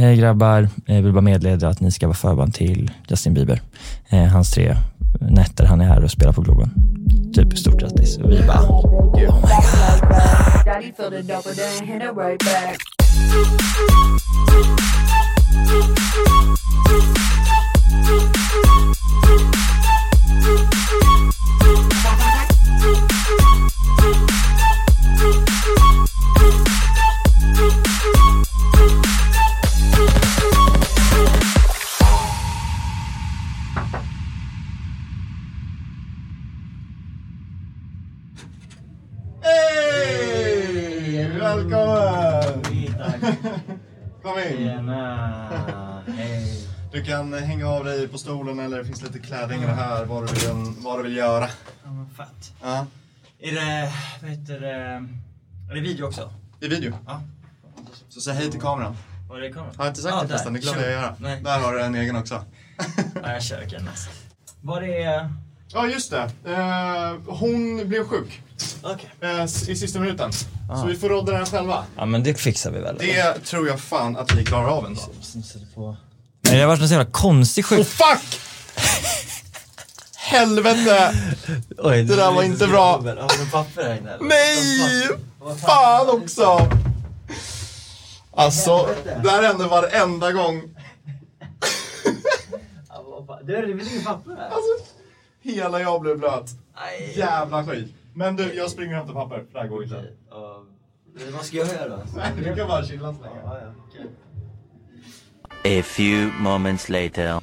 hej grabbar, eh, jag vill bara meddela att ni ska vara förband till Justin Bieber. Eh, hans tre nätter han är här och spelar på Globen. Typ stort grattis. Och vi bara, oh my god. Thank you. Tjena, hej. Du kan hänga av dig på stolen eller det finns lite klädhängare här vad du vill, vad du vill göra. Ja, men fett. Ja. Är det, vad heter det, är det video också? I video. Ja. Så säg hej till kameran. Var är det kameran? Har jag inte sagt Ja, det förresten? Det glömde jag göra. Nej. Där har du en egen också. Ja, jag kör, nice. Var är... Ja, just det. Eh, hon blev sjuk Okej. eh, i sista minuten. Så vi får rodda den själva. Ja, men det fixar vi väl? Det tror jag fan att vi klarar av ändå. Nej, det har varit en så jävla konstig Oh sjuk... fuck! Helvete! Oj, det där var inte bra. Har du papper här inne? eller? Nej! Fan också! Alltså, det här händer varenda gång. Du, det finns inget papper här. Alltså, hela jag blev blöt. Jävla skit. Men du, jag springer och hämtar papper. Det här går inte. Ja, eh, Vad ska jag göra då? Nej, du kan bara chilla så länge. Ja, ja, okej. A few moments later.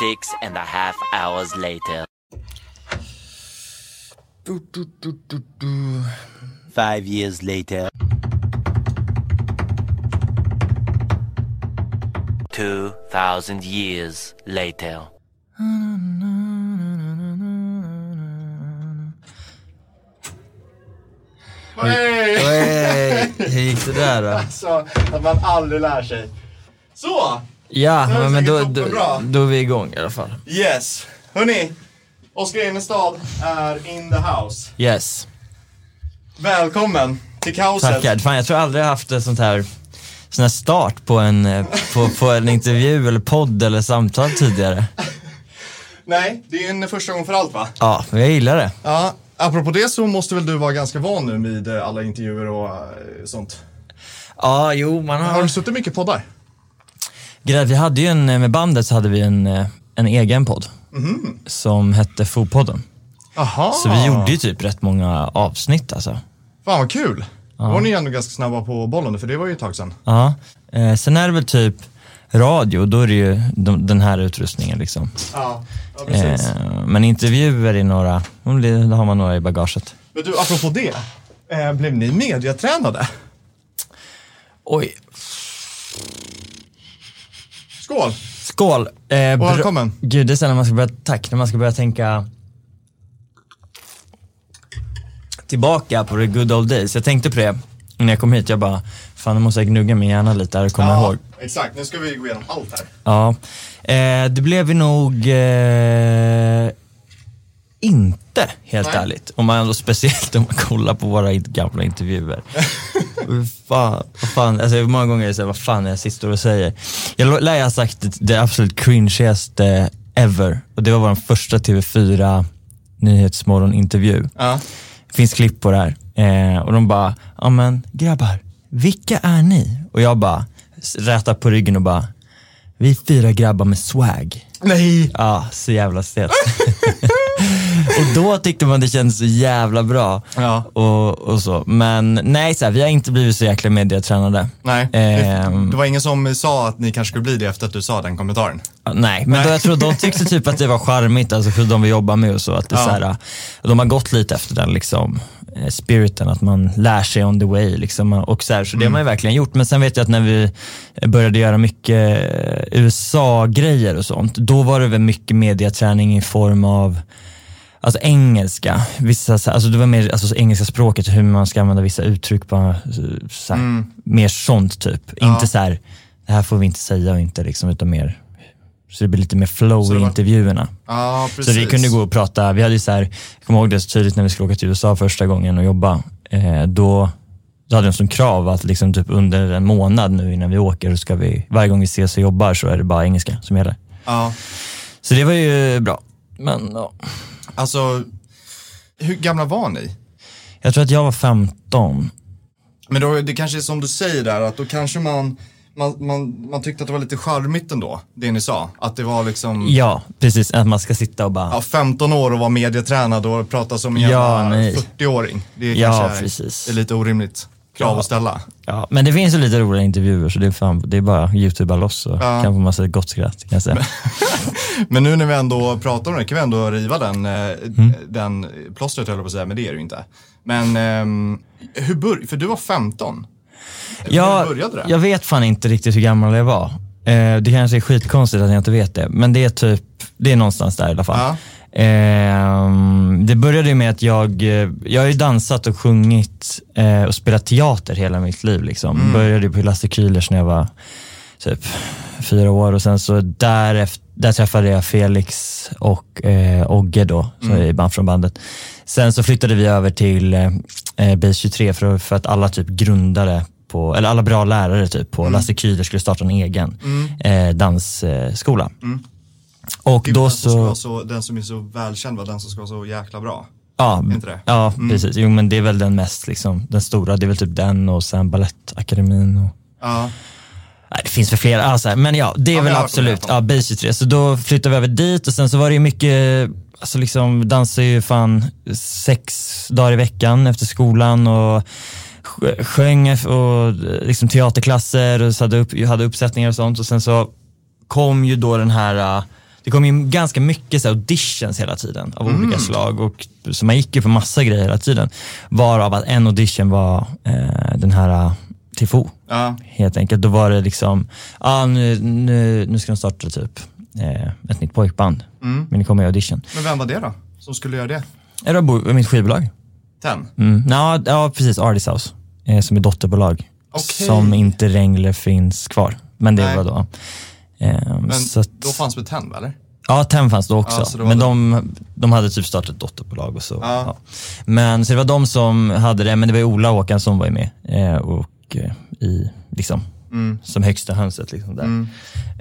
Six and a half hours later. Five years later. Two thousand years later. Hur gick det där då? Så att man aldrig lär sig. Så! Ja, men, men då, då, då är vi igång i alla fall. Yes! Hörni, Oskar Enestad är in the house. Yes. Välkommen till kaoset. Tackar. Fan, jag tror aldrig jag haft ett sånt här sån här start på en, eh, på, på en intervju eller podd eller samtal tidigare. Nej, det är en första gång för allt va? Ja, men jag gillar det. Ja, apropå det så måste väl du vara ganska van nu med eh, alla intervjuer och eh, sånt. Ja, jo, man Har har... du suttit mycket poddar? Grej, vi hade ju en, eh, med bandet så hade vi en, en egen podd. Som hette Fopodden. Aha. Så vi gjorde ju typ rätt många avsnitt alltså. Fan vad kul. Då var ni ändå ganska snabba på bollen för det var ju ett tag sedan. Ja. Eh, sen är det väl typ radio, då är det ju de, den här utrustningen liksom. Ja, ja precis. Eh, men intervjuer i några, då har man några i bagaget. Men du, apropå det. Eh, blev ni mediatränade? Oj. Skål! Skål! Eh, bra- välkommen. Gud, det är sen när man ska börja, tack, när man ska börja tänka tillbaka på the good old days. Jag tänkte på det när jag kom hit, jag bara, fan nu måste jag gnugga min hjärna lite här och komma ihåg. exakt. Nu ska vi gå igenom allt här. Ja, eh, det blev ju nog eh, inte, helt Nej. ärligt. Om man, speciellt om man kollar på våra gamla intervjuer. Fan, vad fan, alltså många gånger är så här, vad fan är jag sitter och säger? Jag lär jag ha sagt det, det absolut cringigaste ever. Och det var vår första TV4 Nyhetsmorgon-intervju. Ja. Det finns klipp på det här. Eh, och de bara, ja men grabbar, vilka är ni? Och jag bara, rätar på ryggen och bara, vi är fyra grabbar med swag. Nej! Ja, så jävla stelt. och då tyckte man det kändes så jävla bra. Ja. Och, och så. Men nej, så här, vi har inte blivit så jäkla mediatränade. Nej. Ehm. Det var ingen som sa att ni kanske skulle bli det efter att du sa den kommentaren. Nej, men Då, jag tror de tyckte typ att det var charmigt, alltså hur de vill jobba med och så. Att det Ja. så här, de har gått lite efter den liksom, eh, spiriten, att man lär sig on the way. Liksom, och så här, så det har man ju verkligen gjort. Men sen vet jag att när vi började göra mycket eh, USA-grejer och sånt, då var det väl mycket mediaträning i form av Alltså engelska, vissa, så- alltså det var mer alltså, så engelska språket, hur man ska använda vissa uttryck, bara, så här, mer sånt typ. Inte så här, det här får vi inte säga och inte liksom, utan mer, så det blir lite mer flow det i var- intervjuerna. Precis. Så vi kunde gå och prata, vi hade ju så här, jag kommer ihåg det så tydligt när vi skulle åka till USA första gången och jobba, eh, då då hade de som krav att liksom typ under en månad nu innan vi åker, så ska vi, varje gång vi ses och jobbar så är det bara engelska som gäller. Ja. Så det var ju bra. Men ja. Alltså, hur gamla var ni? jag tror att jag var 15. Men då, det kanske är som du säger där, att då kanske man, man, man, man tyckte att det var lite charmigt ändå, det ni sa. Att det var liksom, Ja, precis. Att man ska sitta och bara, ja, 15 år och vara medietränad och prata som en Ja, jävla nej. 40-åring. Det Ja, kanske är, precis. är lite orimligt krav Ja. att ställa. ja. Men det finns ju lite roliga intervjuer så det är, fan, det är bara youtuba loss så Ja. kan få massa gott skratt kan jag säga. Men nu när vi ändå pratar om det kan vi ändå riva den, eh, Mm. den plåstret höll jag på att säga, men det är det ju inte. Men ehm, hur bör, för du var 15? Ja, Hur började det? jag vet fan inte riktigt hur gammal jag var. Eh, det kanske är skitkonstigt att jag inte vet det, men det är typ, det är någonstans där i alla fall. Ja. Ehm, det började ju med att jag, eh, jag har ju dansat och sjungit eh, och spelat teater hela mitt liv. Liksom. Mm. Började på Lasse Kühlers när jag var typ fyra år och sen så därefter, där träffade jag Felix och eh, Ogge då, Mm. är band från bandet. Sen så flyttade vi över till eh, eh, Base 23 för, för att alla typ grundare på, eller alla bra lärare typ på Lasse Kühler skulle starta en egen eh, dansskola. Och Det är då den, så, så, den som är så välkänd, va? den som ska vara så jäkla bra. ja, inte det? ja precis. Jo men det är väl den mest liksom, den stora, det är väl typ den och sen Balettakademin och Ja. Nej, det finns för flera, alltså, men ja, det är Ja, väl absolut, ja, Base 23. Så då flyttade vi över dit och sen så var det ju mycket, alltså liksom dansade ju fan sex dagar i veckan efter skolan och sjöng och liksom teaterklasser och hade, upp, hade uppsättningar och sånt och sen så kom ju då den här, äh, det kom ju ganska mycket så auditions hela tiden av olika slag och så man gick ju på massa grejer hela tiden. Varav att en audition var eh, den här äh, Tifo Ja. helt enkelt. Då var det liksom, ah, nu, nu, nu ska de starta typ eh, ett nytt pojkband. Mm. Men ni kommer i audition. Men vem var det då? Som skulle göra det? Det bo- mitt skivbolag? Ten? Mm. Ja, ja, precis. Artist House. Eh, som är dotterbolag. Okej. Som inte längre finns kvar. Men det Nej. var då. Eh, Men att, då fanns väl Ten, eller? Ja, Ten fanns då också. Ja, var men de, de hade typ startat ett dotterbolag och så. Ja. Ja. Men så det var de som hade det, men det var ju Ola Håkansson var ju med. Eh, och eh, i, liksom, Mm. som högsta hönset. Liksom, där.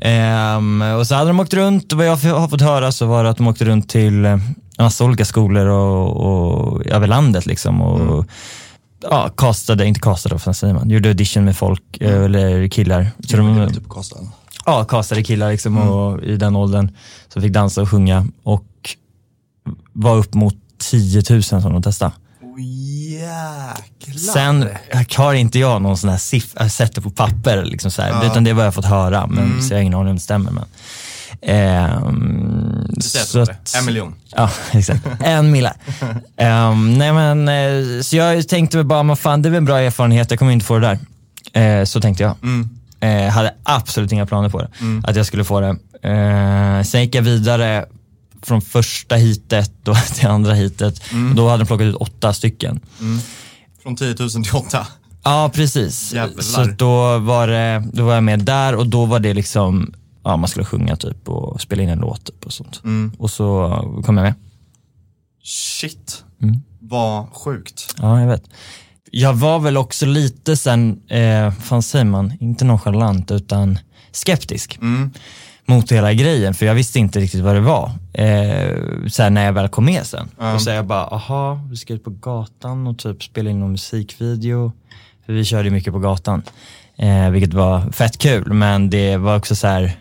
Ehm, och så hade de åkt runt och vad jag har fått höra så var det att de åkte runt till eh, massa olika skolor och, och över landet liksom. Och, Mm. Ja, castade, inte castade, vad säger man? Gjorde audition med folk, eh, eller killar. Så de, Typ Karlstad. ja, castade killar liksom Mm. och, i den åldern som fick dansa och sjunga och var upp mot 10 000 som de testade. Jäklar. Sen har inte jag någon sån här siff, jag sett det på papper, liksom så här, utan det är vad jag fått höra, men, Mm. så jag har ingen aning om det stämmer. Men, säger så att En miljon. Ja, exakt. En mille. Ehm, nej men, eh, så jag tänkte väl bara, men fan det är väl en bra erfarenhet, jag kommer inte få det där. Eh, så tänkte jag. Mm. Eh, hade absolut inga planer på det, att jag skulle få det. Sen gick jag vidare från första hitet då till andra hitet. Och då hade de plockat ut åtta stycken. Från 10 000 till 8. Ja, precis. Jävlar. Så då var, det, då var jag med där och då var det liksom, ja man skulle sjunga typ och spela in en låt typ och sånt. Och så kom jag med. Shit. Mm. Vad sjukt. Ja, jag vet. Jag var väl också lite sen, eh, fan säger man, inte nonchalant utan skeptisk mot hela grejen för jag visste inte riktigt vad det var. Eh, sen när jag väl kom med sen. Och så jag bara, aha, vi ska ut på gatan och typ spela in någon musikvideo. För vi körde mycket på gatan. Eh, vilket var fett kul men det var också så här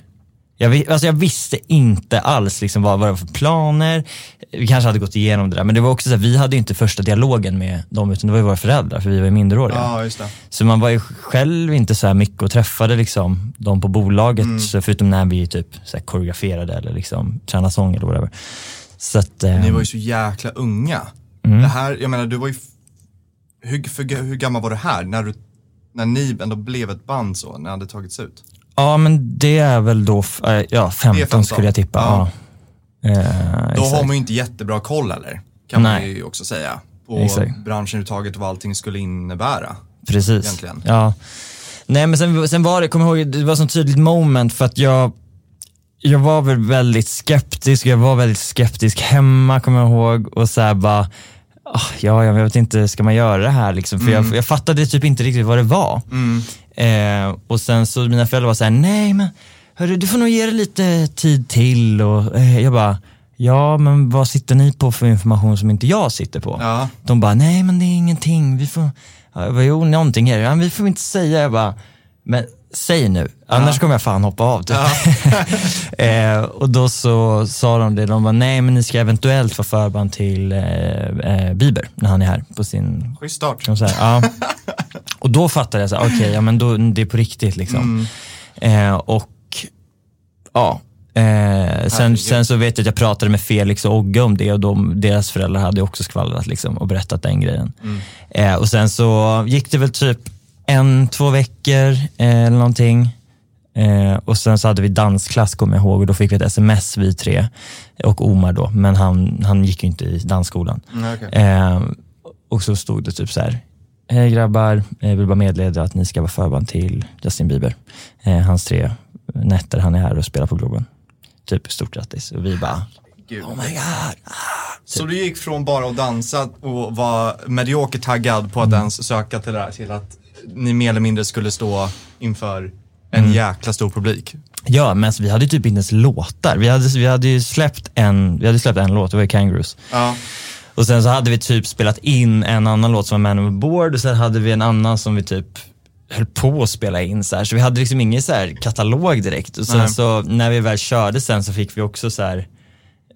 jag, alltså jag visste inte alls liksom vad, vad det var för planer. Vi kanske hade gått igenom det där, men det var också så här, vi hade ju inte första dialogen med dem, utan det var ju våra föräldrar, för vi var ju minderåriga. Ja, just det. Så man var ju själv inte så här mycket och träffade liksom dem på bolaget, Mm. förutom när vi typ så här koreograferade eller liksom tränade sång eller whatever. Så att, eh, Ni var ju så jäkla unga. Mm. Det här, jag menar du var ju, hur, för, hur gammal var du här när, du, när ni ändå blev ett band så, när det hade tagits ut? Ja men det är väl då, eh, ja 15, 15. skulle jag tippa. Ja. Ja. Eh, Då exakt. har man ju inte jättebra koll heller, kan man Nej. ju också säga. På Exakt. branschen överhuvudtaget och vad allting skulle innebära. Precis. egentligen. Ja. Nej men sen, sen var det, kom ihåg, det var så tydligt moment för att jag, jag var väl väldigt skeptisk, jag var väldigt skeptisk hemma kommer jag ihåg och så här bara, ah, ja, jag vet inte, ska man göra det här liksom? För jag, jag fattade typ inte riktigt vad det var. Eh, och sen så mina föräldrar var så här, nej men hörru, du får nog ge det lite tid till och eh, jag bara, ja men vad sitter ni på för information som inte jag sitter på? Ja. De bara, nej men det är ingenting, vi får, ja, jag bara, jo någonting är det, ja, vi får inte säga, jag bara, men säg nu, annars kommer jag fan hoppa av. Typ. eh, och då så sa de det, de bara, nej men ni ska eventuellt få förband till eh, eh, Bieber när han är här på sin Schysst start. här, ja. Och då fattade jag så okej, ja men då, det är på riktigt liksom. Eh, och ja, eh, sen, sen så vet jag att jag pratade med Felix och Ogge om det och de, deras föräldrar hade också skvallrat liksom, och berättat den grejen. Eh, och sen så gick det väl typ en, två veckor eh, eller någonting. Eh, och sen så hade vi dansklass kommer jag ihåg och då fick vi ett sms vi tre och Omar då, men han, han gick ju inte i dansskolan. Mm, okej. Eh, och så stod det typ så här. Hej grabbar, jag vill bara meddela att ni ska vara förband till Justin Bieber. Eh, hans tre nätter han är här och spelar på Globen. Typ stort grattis. Och vi bara, Gud. oh my god. Så du gick från bara att dansa och vara mediokert taggad på att Mm. ens söka till det här till att ni mer eller mindre skulle stå inför en Mm. jäkla stor publik. Ja, men alltså, vi hade typ inte ens låtar. Vi hade, vi hade ju släppt en, vi hade släppt en låt, det var ju Kangaroos. Ja. Och sen så hade vi typ spelat in en annan låt som var Man Overboard och sen hade vi en annan som vi typ höll på att spela in så här. Så vi hade liksom ingen så här katalog direkt. Och sen Nej. så när vi väl körde sen så fick vi också så här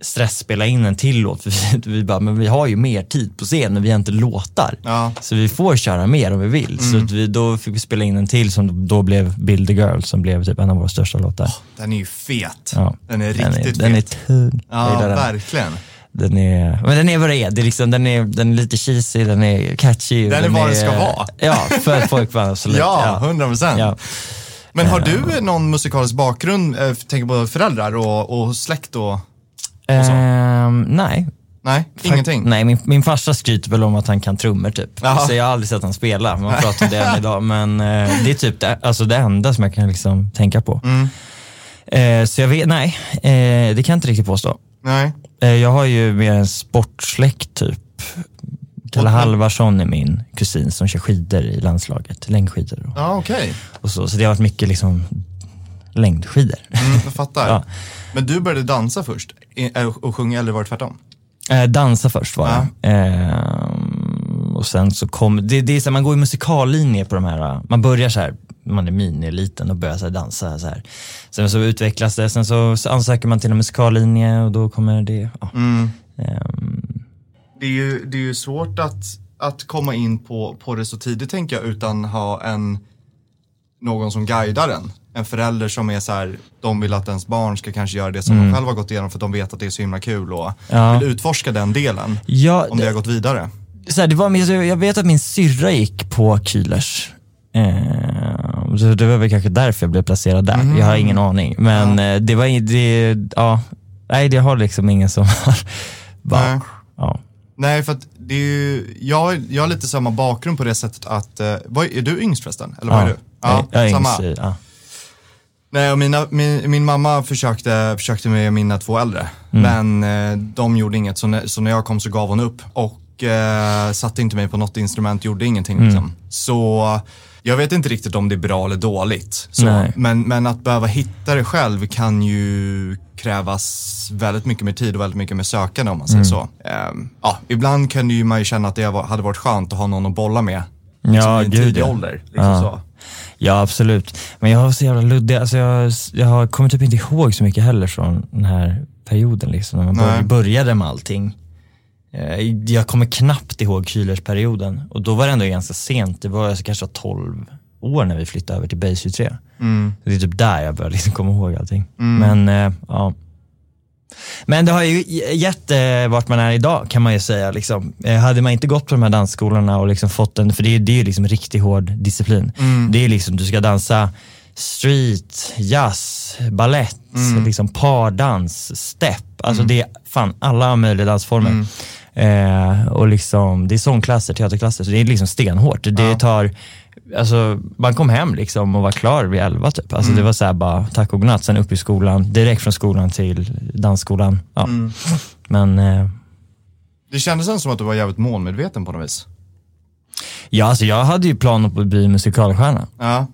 stressspela in en till låt. För vi, vi bara, men vi har ju mer tid på scen men vi har inte låtar. Ja. Så vi får köra mer om vi vill. Så att vi, då fick vi spela in en till som då blev Build the Girl som blev typ en av våra största låtar. Den är ju fet. Ja. Den är Den är, riktigt den är fet. tung. Ja, gillar den. Den är, men den är vad det är. Det är liksom, den, är, den är lite cheesy, den är catchy. och Den är vad det ska vara. Ja, för ett pojkband absolut. Ja, hundra procent. Ja. Men har du någon musikalisk bakgrund, eh, tänker på föräldrar och, och släkt och, Ehm, nej. nej, ingenting? Nej, min, min farsa skryter väl om att han kan trummor typ. Så jag har aldrig sett han spela. Man pratar om det än idag. Men eh, det är typ det, alltså det enda som jag kan liksom tänka på. Mm. Eh, så jag vet, nej, eh, det kan jag inte riktigt påstå. Nej. Eh, jag har ju mer en sportsläkt typ. Kalle Halvarsson är min kusin som kör skidor i landslaget, längdskidor och, Ja, okej. och så. Så det har varit mycket liksom längdskidor. Mm, jag fattar. Ja. Men du började dansa först eh, och sjunga eller var det tvärtom? Eh, dansa först var det. Ehm, och sen så kom, det, det är så här, man går i musikallinje på de här, man börjar så här, man är mini-eliten och börjar så dansa så här. Sen så utvecklas det, sen så, ansöker man till en musikallinje och då kommer det, ja. Mm. Ehm, Det är ju, det är ju svårt att, att komma in på, på det så tidigt tänker jag utan ha en, någon som guidar en. En förälder som är så här, de vill att ens barn ska kanske göra det som de själva har gått igenom för att de vet att det är så himla kul och Ja. vill utforska den delen. ja, Om det har gått vidare. så här, det var, jag vet att min syrra gick på Kühlers. Eh, så det var väl kanske därför jag blev placerad där. Jag har ingen aning. Men eh, det var ing- det, ja, nej det har liksom ingen som har bara, Nej. ja. Nej, för att det är ju, jag, jag har lite samma bakgrund på det sättet att, eh, vad, är du yngst förresten? Eller vad är du? jag, jag är samma. yngst ja. Nej, och mina, min, min mamma försökte, försökte med mina två äldre, Mm. men eh, de gjorde inget. Så när, så när jag kom så gav hon upp och eh, satte inte mig på något instrument, gjorde ingenting. Mm. Liksom. Så jag vet inte riktigt om det är bra eller dåligt. Så, men, men att behöva hitta det själv kan ju krävas väldigt mycket mer tid och väldigt mycket mer sökande om man Mm. säger så. Ehm, ja, ibland kan ju man ju känna att det hade varit skönt att ha någon att bolla med. liksom Ja, i en gud, tidig ja. ålder. Liksom Ja. så. ja, absolut. Men jag har så jävla luddig, alltså jag, jag kommer typ inte ihåg så mycket heller från den här perioden. Liksom, när man började med allting. Eh, Jag kommer knappt ihåg Kühlers-perioden och då var det ändå ganska sent. Det var alltså kanske 12 år när vi flyttade över till Base 23. Mm. Det är typ där jag började liksom komma ihåg allting. Men eh, ja. Men det har ju gett eh, vart man är idag kan man ju säga. Liksom. Eh, hade man inte gått på de här dansskolorna och liksom fått en, för det, är- det är ju liksom riktigt hård disciplin. Det är liksom, du ska dansa street, jazz, ballett, liksom pardans, step. Alltså det är fan alla möjliga dansformer. Eh, och liksom, det är sångklasser, teaterklasser, så det är liksom stenhårt. Det tar, alltså man kom hem liksom och var klar vid elva typ. Alltså det var så här bara tack och godnatt, sen upp i skolan, direkt från skolan till dansskolan. Ja. Men eh, Det kändes som att du var jävligt målmedveten på något vis. Ja, alltså jag hade ju planer på att bli musikalstjärna. Ja.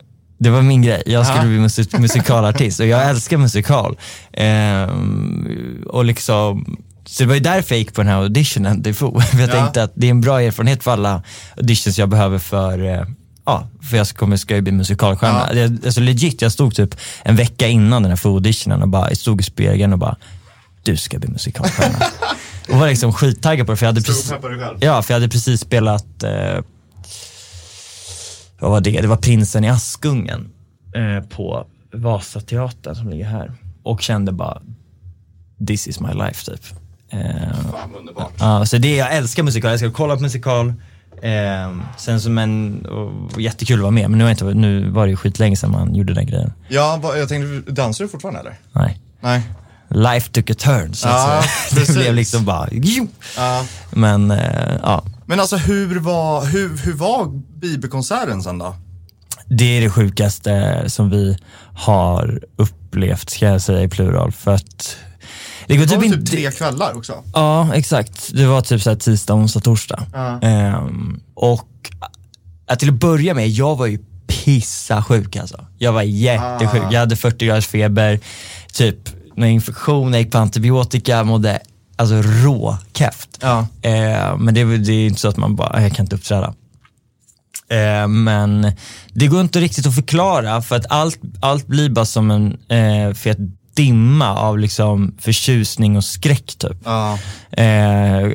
Det var min grej. Jag skulle bli musik- musikalartist och jag älskar musikal. Ehm, och liksom, så det var ju därför jag gick på den här auditionen till FO. För jag Ja. tänkte att det är en bra erfarenhet för alla auditions jag behöver för, eh, ja, för jag kommer, ska ju bli musikalstjärna. Ja. Jag, alltså legit, jag stod typ en vecka innan den här FO-auditionen och bara, jag stod i spegeln och bara, du ska bli musikalstjärna. och var liksom skittaggad på det för jag hade precis. Ja, för jag hade precis spelat, eh, vad var det? Det var Prinsen i Askungen eh, på Vasateatern som ligger här. Och kände bara, this is my life typ. Eh, Fan, underbart. ja, så det, jag älskar musikal, jag älskar att kolla på musikal. Eh, sen som en, och, jättekul att vara med, men nu, inte, nu var det ju skitlänge sedan man gjorde den grejen. Ja, jag tänkte, dansar du fortfarande eller? Nej. Nej. Life took a turn så att Ja, säga. Det blev liksom bara. Ja. Men eh, ja, Men alltså hur var, hur, hur var Bibelkonserten sen då? Det är det sjukaste som vi har upplevt, ska jag säga i plural. För att det går Det var typ typ tre kvällar också? Ja, exakt. Det var typ så här tisdag, onsdag, torsdag. Ja. Ehm, och att till att börja med, jag var ju pissa sjuk alltså. Jag var jättesjuk. Ah. Jag hade 40 graders feber, typ någon infektion, jag gick på antibiotika, mådde alltså råkäft. Ja. Eh, men det, det är inte så att man bara, jag kan inte uppträda. Eh, men det går inte riktigt att förklara för att allt, allt blir bara som en eh, fet dimma av liksom förtjusning och skräck typ. Ja. Eh,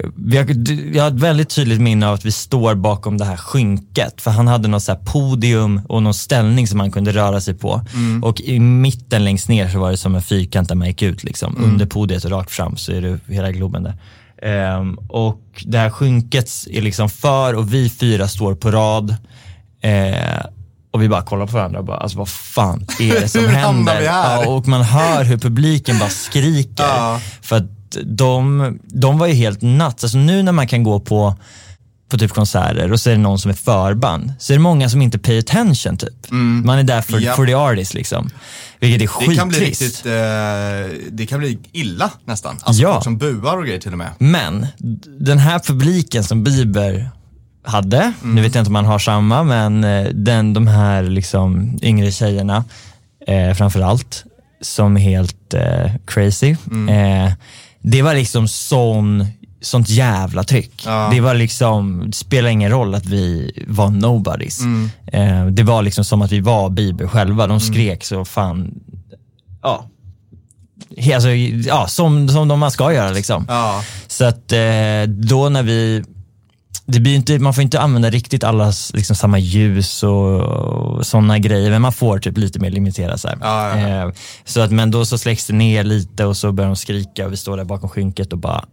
du- jag har ett väldigt tydligt minne av att vi står bakom det här skynket. För han hade något så podium och någon ställning som han kunde röra sig på. Och i mitten längst ner så var det som en fyrkant där man gick ut. Liksom. Under podiet och rakt fram så är det hela Globen där. Ehm, och det här skynket är liksom för och vi fyra står på rad. Eh, och vi bara kollar på varandra och bara, alltså vad fan är det som händer? Ja, och man hör hur publiken bara skriker. Ja. För att de, de var ju helt nuts. Alltså nu när man kan gå på, på typ konserter och så är det någon som är förband, så är det många som inte pay attention typ. Man är där för, Japp. for the artist liksom. Vilket är Det kan bli skittrist. riktigt, eh, det kan bli illa nästan. Alltså Ja. folk som buar och grejer till och med. Men den här publiken som Bieber hade, nu vet jag inte om man har samma, men eh, den, de här liksom yngre tjejerna eh, framförallt, som är helt eh, crazy. Eh, det var liksom sån, sånt jävla tryck. Ja. Det var liksom, det spelar ingen roll att vi var nobodies. Eh, det var liksom som att vi var Bieber själva. De skrek så fan, ja, Alltså, ja, som, som de man ska göra liksom. Ja. Så att eh, då när vi, det blir inte, man får inte använda riktigt allas liksom, samma ljus och, och sådana grejer, men man får typ lite mer limitera så här. Ja, ja, ja. Eh, så att, men då så släcks det ner lite och så börjar de skrika och vi står där bakom skynket och bara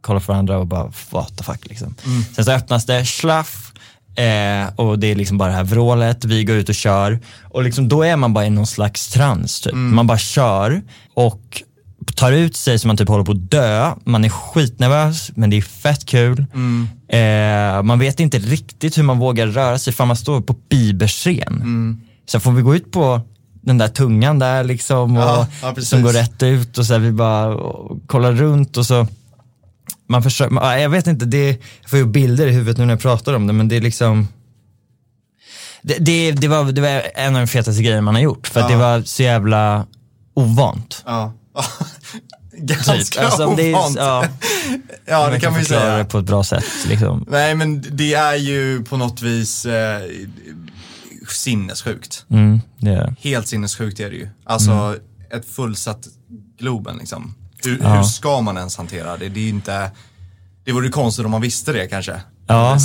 kollar på varandra och bara what the fuck liksom. Mm. Sen så öppnas det, slaff, Eh, och det är liksom bara det här vrålet, vi går ut och kör. Och liksom då är man bara i någon slags trans typ. Mm. Man bara kör och tar ut sig som man typ håller på att dö. Man är skitnervös, men det är fett kul. Mm. Eh, man vet inte riktigt hur man vågar röra sig, för man står på Bieberscen. Mm. Så får vi gå ut på den där tungan där liksom, och, Ja, ja, som går rätt ut och så här, vi bara kollar runt och så man försöker, man, jag vet inte, det, jag får ju bilder i huvudet nu när jag pratar om det, men det är liksom det, det, det, var, det var en av de fetaste grejerna man har gjort, för Ja. det var så jävla ovant. Ja. Ganska Typ. Alltså, det är- ovant. ja, Ja, det kan man ju säga. det på ett bra sätt. Liksom. Nej, men det är ju på något vis eh, sinnessjukt. Mm. Helt sinnessjukt är det ju. Alltså ett fullsatt Globen liksom. Hur, Ja. hur ska man ens hantera det? Det är inte, det vore ju konstigt om man visste det kanske. Ja,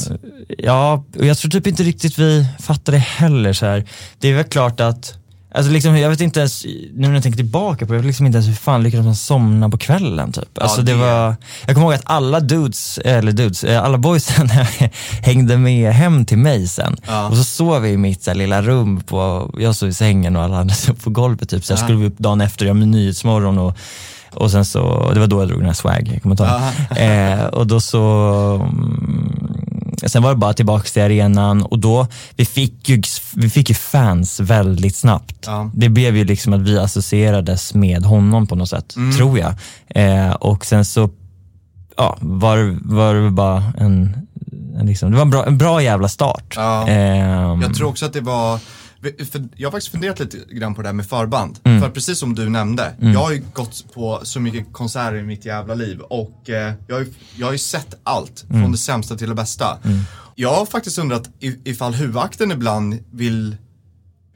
ja, och jag tror typ inte riktigt vi fattar det heller. Så här. Det är väl klart att, alltså liksom, jag vet inte ens, nu när jag tänker tillbaka på det, jag vet liksom inte ens hur fan lyckades man somna på kvällen typ. Alltså det... det- var, jag kommer ihåg att alla dudes, eller dudes, eh, alla boysen hängde med hem till mig sen. Ja. Och så sov vi i mitt så här, lilla rum, på, jag sov i sängen och alla andra sov på golvet typ. Så jag Ja. skulle upp dagen efter, jag med Nyhetsmorgon och och sen så, det var då jag drog den här swag, jag kommer inte ihåg. eh, Och då så, sen var det bara tillbaka till arenan och då, vi fick ju, vi fick ju fans väldigt snabbt. Ja. Det blev ju liksom att vi associerades med honom på något sätt, Mm. tror jag. Eh, och sen så ja, var, var det bara en, en, liksom, det var en bra, en bra jävla start. Ja. Ehm, Jag tror också att det var, jag har faktiskt funderat lite grann på det här med förband. Mm. För precis som du nämnde, jag har ju gått på så mycket konserter i mitt jävla liv och eh, jag, har ju, jag har ju sett allt, Mm. från det sämsta till det bästa. Jag har faktiskt undrat i- ifall huvudakten ibland vill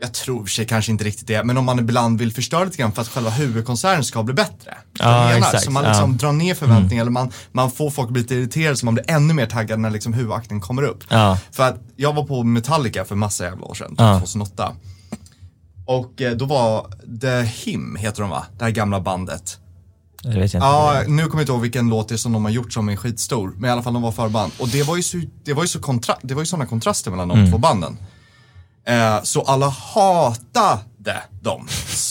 jag tror sig kanske inte riktigt det, men om man ibland vill förstöra lite grann för att själva huvudkonserten ska bli bättre. Ja, exakt, Så man ja. Mm. liksom drar ner förväntningar eller man, man får folk att bli lite irriterade så man blir ännu mer taggad när liksom huvudakten kommer upp. Ja. För att jag var på Metallica för massa jävla år sedan, Ja. 2008. Och eh, då var The Him, heter de va? Det här gamla bandet. det vet jag inte. Ja, nu kommer jag inte ihåg vilken låt det är som de har gjort som är skitstor. Men i alla fall de var förband. Och det var ju så, det var ju så kontra, det var ju sådana kontraster mellan de Mm. två banden. Eh, så alla hatade dem.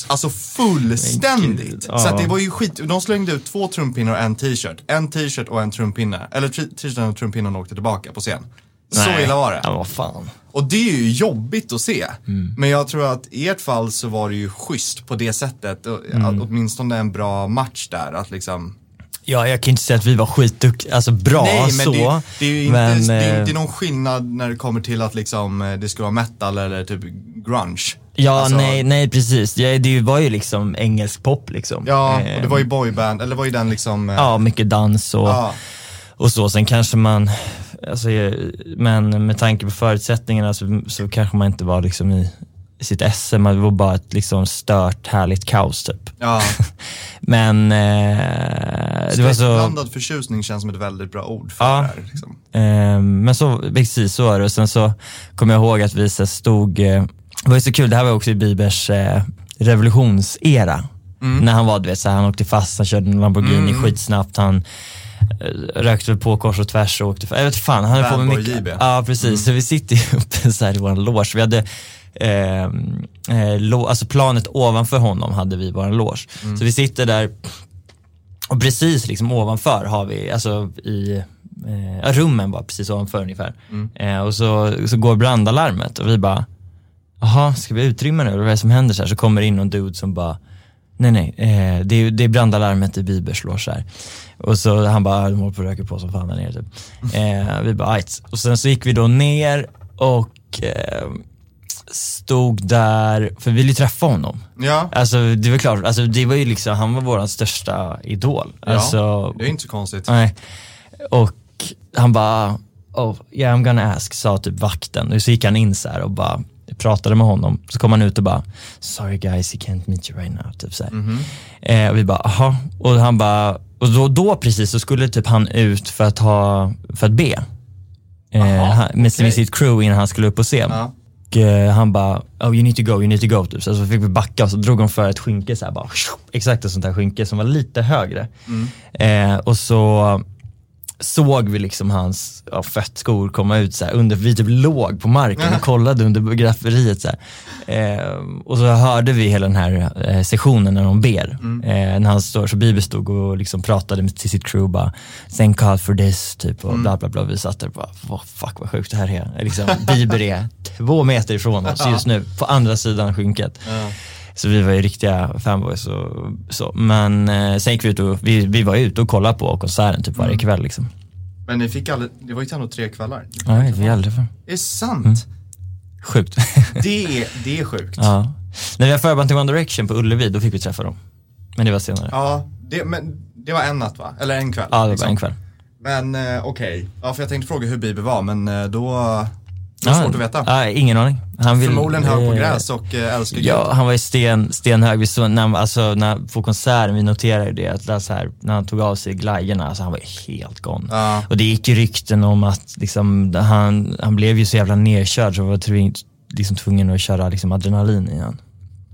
Alltså fullständigt. Så att det var ju skit, de slängde ut två trumpinnar och en t-shirt. En t-shirt och en trumpinne. Eller t-shirten och trumpinnen åkte tillbaka på scen. Så Nej. illa var det. Ja, vad fan. Och det är ju jobbigt att se. Mm. Men jag tror att i ert fall så var det ju schysst på det sättet. Mm. åtminstone en bra match där. Att liksom Ja, jag kan inte säga att vi var skitduktiga, alltså bra Nej, men så. det, det är ju inte, men, det är eh, inte någon skillnad när det kommer till att liksom, eh, det ska vara metal eller typ grunge. Ja, Alltså, nej, nej precis. Ja, det var ju liksom engelsk pop liksom. Ja, och det var ju boyband, eller var ju den liksom... eh, Ja, mycket dans och, ja. och så. Sen kanske man, alltså, men med tanke på förutsättningarna så, så kanske man inte var liksom i sitt esse, man var bara ett liksom stört härligt kaos typ. ja. Men eh, det var så, Skräckblandad förtjusning känns som ett väldigt bra ord för Ja. det här. Liksom. Eh, men så, precis så var det. Och sen så kommer jag ihåg att vi så stod, eh, det var så kul, det här var också i Bibers eh, revolutionsera. När han var, du vet, så här, han åkte fast, han körde en Lamborghini skitsnabbt, han eh, rökte väl på kors och tvärs och åkte, fa- jag vet fan, han höll på med mycket. Ja precis, så vi sitter ju uppe så här i vår loge, vi hade eh, eh, alltså planet ovanför honom hade vi vår loge. Så vi sitter där och precis liksom ovanför har vi, alltså i eh, rummen var precis ovanför ungefär. Eh, och så, så går brandalarmet och vi bara, jaha, ska vi utrymma nu? Eller vad är det som händer? Så, här, så kommer det in någon dude som bara, nej nej, eh, det, är, det är brandalarmet i Bibers här. Och så han bara, "Ah, de håller på att röka på som fan där nere typ. Eh, vi bara, ajt. Och sen så gick vi då ner och eh, stod där, för vi ville ju träffa honom. Ja, Alltså det var klart, alltså, det var ju liksom, han var vår största idol. ja. Alltså, det är inte så konstigt. nej. Och han bara, oh yeah I'm gonna ask, sa typ vakten. Och så gick han in så och bara pratade med honom. Så kom han ut och bara, sorry guys, he can't meet you right now. Typ så här. Mhm. eh, och vi bara, aha. Och han bara, och då, då precis så skulle typ han ut för att, ha, för att be. Eh, Aha, han, med, med sitt crew innan han skulle upp på scen. Ja. Och eh, han bara, oh you need to go, you need to go. Typ. Så, så fick vi backa och så drog de för ett skynke så här, bara, exakt ett sånt här skynke som var lite högre. Eh, och så såg vi liksom hans ja, föttskor komma ut så här, under, vi typ låg på marken och kollade under grafferiet så. Eh, och så hörde vi hela den här eh, sessionen när de ber. Eh, när han står, så Bibel stod och liksom pratade med, till sitt crew bara, thank God for this, typ och bla bla bla. Vi satt där och bara, vad fuck vad sjukt det här är. Liksom, Bieber är två meter ifrån oss just nu, på andra sidan skynket. Så vi var ju riktiga fanboys och så. Men eh, sen gick vi ut och, vi, vi var ute och kollade på konserten typ varje kväll liksom. Men ni fick aldrig, det var ju ändå tre kvällar. Nej, vi aldrig för. Det är sant. Mm. Sjukt. Det, är, det är sjukt. ja. När vi var förband till One Direction på Ullevi, då fick vi träffa dem. Men det var senare. Ja, det, men det var en natt va? Eller en kväll? Ja, det var liksom. en kväll. Men eh, okej, ja för jag tänkte fråga hur Bieber var men eh, då, det är Ja, svårt att veta. Ja, ingen aning. Han vill, Förmodligen hög på eh, gräs och eh, älskar Ja, Gud. han var ju sten, stenhög. Vi såg, när, alltså, när, på konserten, vi noterade det, att det är så här, när han tog av sig glajjorna, alltså han var helt gone. Ja. Och det gick ju rykten om att liksom, han, han blev ju så jävla nedkörd så var tvungen, liksom, tvungen att köra liksom, adrenalin i han.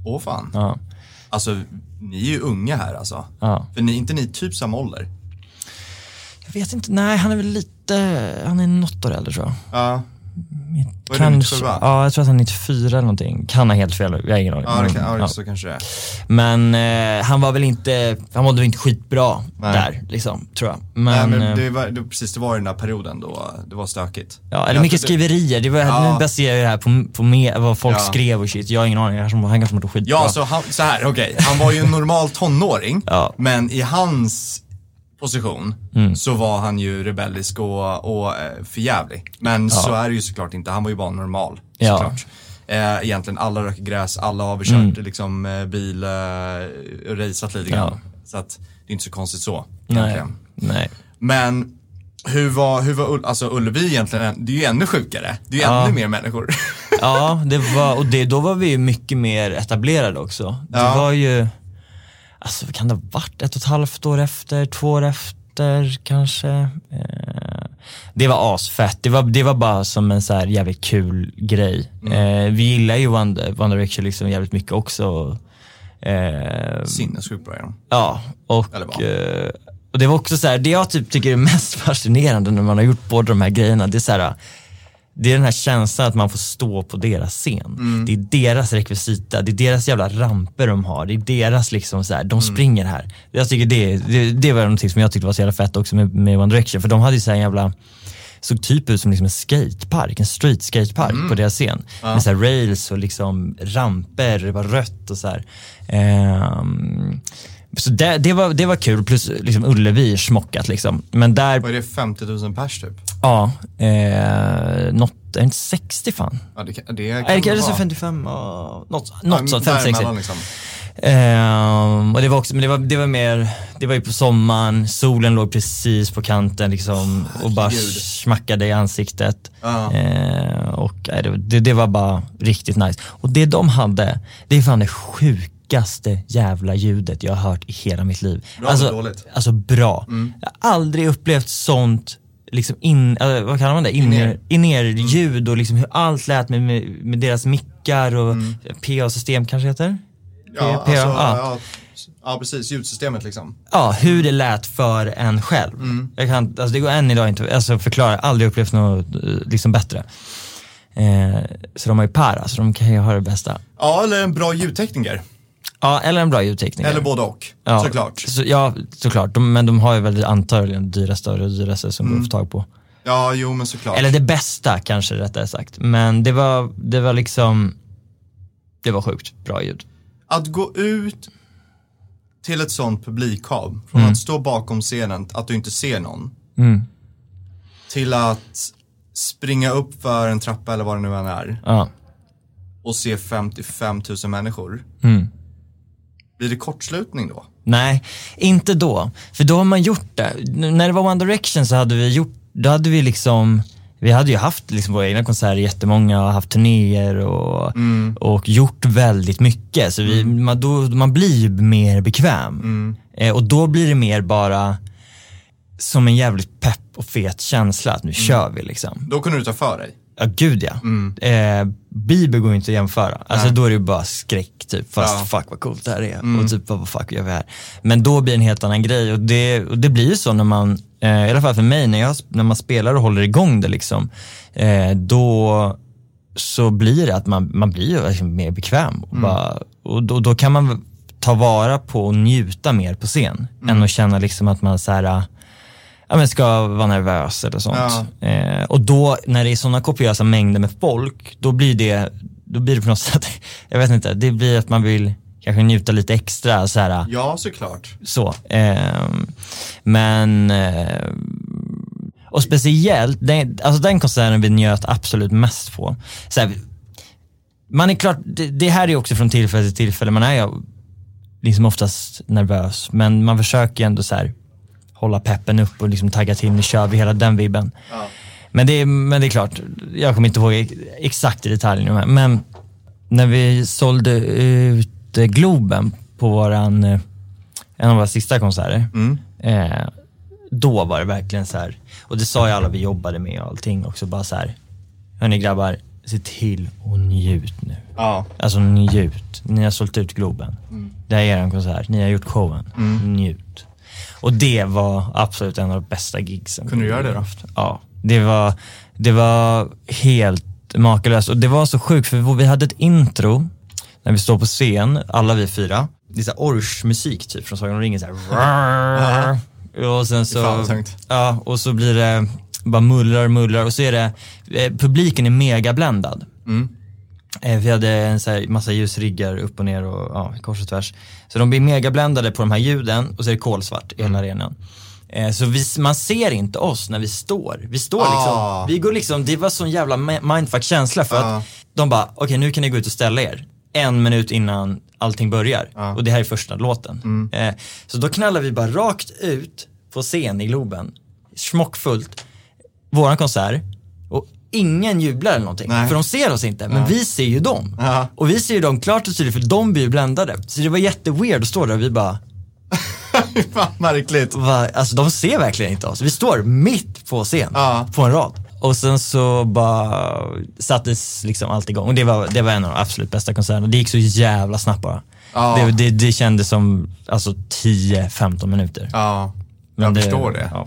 Åh fan. Ja. Alltså, ni är ju unga här alltså. Ja. För ni, inte ni typ samma ålder? Jag vet inte, nej han är väl lite, han är något år äldre tror jag. Ja. Vad Kanske, 97? ja jag tror att han är 94 eller någonting. Kan ha helt fel, jag har ingen aning. Ja, det kan, ja, ja. så kanske det är. Men eh, han var väl inte, han mådde väl inte skitbra Nej. där liksom, tror jag. Men, Nej, men eh, det var, det, precis, det var den där perioden då det var stökigt. ja, eller mycket skriverier, det var, Ja. nu baserar jag det här på, på med, vad folk Ja. skrev och shit. Jag har ingen aning, han kanske, mådde skitbra. Ja, så, han, så här, okej. Han var ju en normal tonåring, men i hans position så var han ju rebellisk och, och eh, förjävlig. Men så är det ju såklart inte, han var ju bara normal Ja. såklart. Eh, egentligen alla röker gräs, alla har väl kört liksom eh, bil eh, och raceat lite grann. Ja. Så att det är inte så konstigt så Nej. Nej. Men hur var, hur var alltså Ullevi egentligen, det är ju ännu sjukare. Det är ju Ja. ännu mer människor. Ja, det var, och det, då var vi ju mycket mer etablerade också. Det Ja. var ju, alltså vad kan det ha varit, ett och ett halvt år efter, två år efter kanske. Eh, det var asfett, det var, det var bara som en så här jävligt kul grej. Mm. Eh, vi gillar ju One, One Direction liksom jävligt mycket också. Eh, Sinnessjukt bra är de. Ja, och, och det var också så här, det jag typ tycker är mest fascinerande när man har gjort båda de här grejerna, det är så här, det är den här känslan att man får stå på deras scen. Mm. Det är deras rekvisita, det är deras jävla ramper de har, det är deras liksom så här, Mm. de springer här. Jag tycker det, det, det var någonting som jag tyckte var så jävla fett också med, med One Direction, för de hade ju så här jävla såg typ ut som liksom en skatepark, en street skatepark Mm. på deras scen. Med så rails och liksom ramper, det var rött och så här. Så det, det, var, det var kul, plus liksom Ullevi smockat liksom. Men där, Vad är det, 50 000 pers typ? ja, eh, något, är det inte 60 fan? Ja, det, kan- det kan Nej, det det vara. 55, ja, något, något sånt, Ja, 50-60. däremellan liksom. Ehm, och det var också, men det var, det var mer, det var ju på sommaren, solen låg precis på kanten liksom och bara herregud. smackade i ansiktet. Ja. Ehm, och det, det, var bara riktigt nice. Och det de hade, det är fan det sjukaste jävla ljudet jag har hört i hela mitt liv. Bra alltså, dåligt? Alltså bra. Jag har aldrig upplevt sånt liksom in, äh, vad kallar man det? In-ear In-ear. ljud och liksom hur allt lät med, med, med deras mickar och PA-system kanske heter? Ja, PA, alltså, ja. ja. ja, precis. Ljudsystemet liksom. Ja, hur det lät för en själv. Jag kan, alltså det går än idag inte alltså förklara, aldrig upplevt något eh, liksom bättre. Eh, så de har ju para, så de kan ju ha det bästa. Ja, eller en bra ljudtekniker. Ja, eller en bra ljudtekniker. Eller både och, ja, såklart. Så, ja, såklart. De, men de har ju väl antagligen dyraste och det dyraste som går att få tag på. Ja, jo men såklart. Eller det bästa kanske rättare sagt. Men det var, det var liksom, det var sjukt bra ljud. Att gå ut till ett sånt publikhav, från Mm. att stå bakom scenen, att du inte ser någon, Mm. till att springa upp för en trappa eller vad det nu än är Ja. och se 55 000 människor. Mm. Blir det kortslutning då? Nej, inte då. För då har man gjort det. När det var One Direction så hade vi gjort, då hade vi liksom, vi hade ju haft liksom våra egna konserter jättemånga och haft turnéer och, och gjort väldigt mycket. Så vi, man, då, man blir ju mer bekväm. Eh, och då blir det mer bara som en jävligt pepp och fet känsla att nu kör vi liksom. Då kunde du ta för dig. Ja gud ja. Eh, Bieber går ju inte att jämföra. Alltså då är det ju bara skräck typ. Fast Ja. fuck vad coolt det här är. Och typ vad fuck gör vi här? Men då blir det en helt annan grej och det, och det blir ju så när man, eh, i alla fall för mig, när, jag, när man spelar och håller igång det liksom. Eh, då så blir det att man, man blir ju verkligen mer bekväm. Och, bara, och då, då kan man ta vara på och njuta mer på scen. Än att känna liksom att man så här, ja, men ska vara nervös eller sånt. Eh, och då när det är sådana kopiösa mängder med folk, då blir det, då blir det på något sätt, jag vet inte, det blir att man vill kanske njuta lite extra så här, Ja, såklart. så. ehm, men, eh, och speciellt, den, alltså den konserten vi njöt absolut mest på. Så här, man är klart, det, det här är också från tillfälle till tillfälle, man är ju liksom oftast nervös, men man försöker ändå så här hålla peppen upp och liksom tagga till, nu kör vi hela den vibben. Men, det, är- men det är klart, jag kommer inte ihåg ex- exakt i detalj nu, men när vi sålde ut eh, Globen på våran, eh, en av våra sista konserter, eh, då var det verkligen så här, och det sa ju alla vi jobbade med och allting också, bara så här, hörni grabbar, se till och njut nu. Ja. Alltså njut. Ni har sålt ut Globen. Det här är er konsert. Ni har gjort showen. Njut. Och det var absolut en av de bästa gigsen. Kunde du göra det då? Ja. Det var, det var helt makalöst. Och det var så sjukt för vi hade ett intro när vi står på scen, alla vi fyra. Det är så här orch-musik typ från Sagan om ringen. Så här. Och sen så, ja, och så blir det bara mullrar, mullrar och så är det, eh, publiken är megabländad. Eh, Vi hade en så här massa ljusriggar upp och ner och ja, kors och tvärs. Så de blir megabländade på de här ljuden och så är det kolsvart i hela arenan. Eh, Så vi, man ser inte oss när vi står. Vi står Ah. liksom, vi går liksom, det var sån jävla ma- mindfuck-känsla för Ah. att de bara, okej nu kan ni gå ut och ställa er. En minut innan allting börjar. Ah. Och det här är första låten. Mm. Eh, så då knallar vi bara rakt ut på scen i Globen, smockfullt, våran konsert ingen jublar eller någonting. Nej. För de ser oss inte, men vi ser ju dem. Ja. Och vi ser ju dem klart och tydligt för de blir ju bländade. Så det var jätteweird att stå där och vi bara, Fan, märkligt. Va, alltså de ser verkligen inte oss. Vi står mitt på scen, Ja. på en rad. Och sen så bara sattes liksom allt igång. Och det var, det var en av de absolut bästa konserterna. Det gick så jävla snabbt bara. Ja. Det, det, det kändes som alltså 10-15 minuter. Ja, jag det- förstår det. Ja.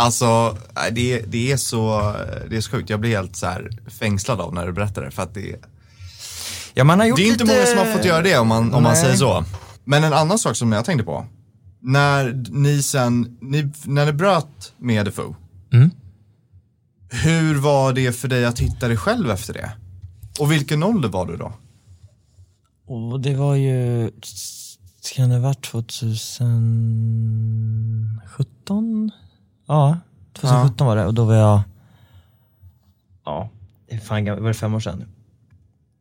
Alltså, det, det, är så, det är så sjukt. Jag blir helt så här fängslad av när du berättar det. För att det, ja, man har gjort det är inte lite... många som har fått göra det om man, om man säger så. Men en annan sak som jag tänkte på. När ni sen, ni, när ni bröt med The Foo. Mm. Hur var det för dig att hitta dig själv efter det? Och vilken ålder var du då? Och det var ju, kan det ha varit 2017? Ja, 2017 var det och då var jag, ja, det är fan var det fem år sedan?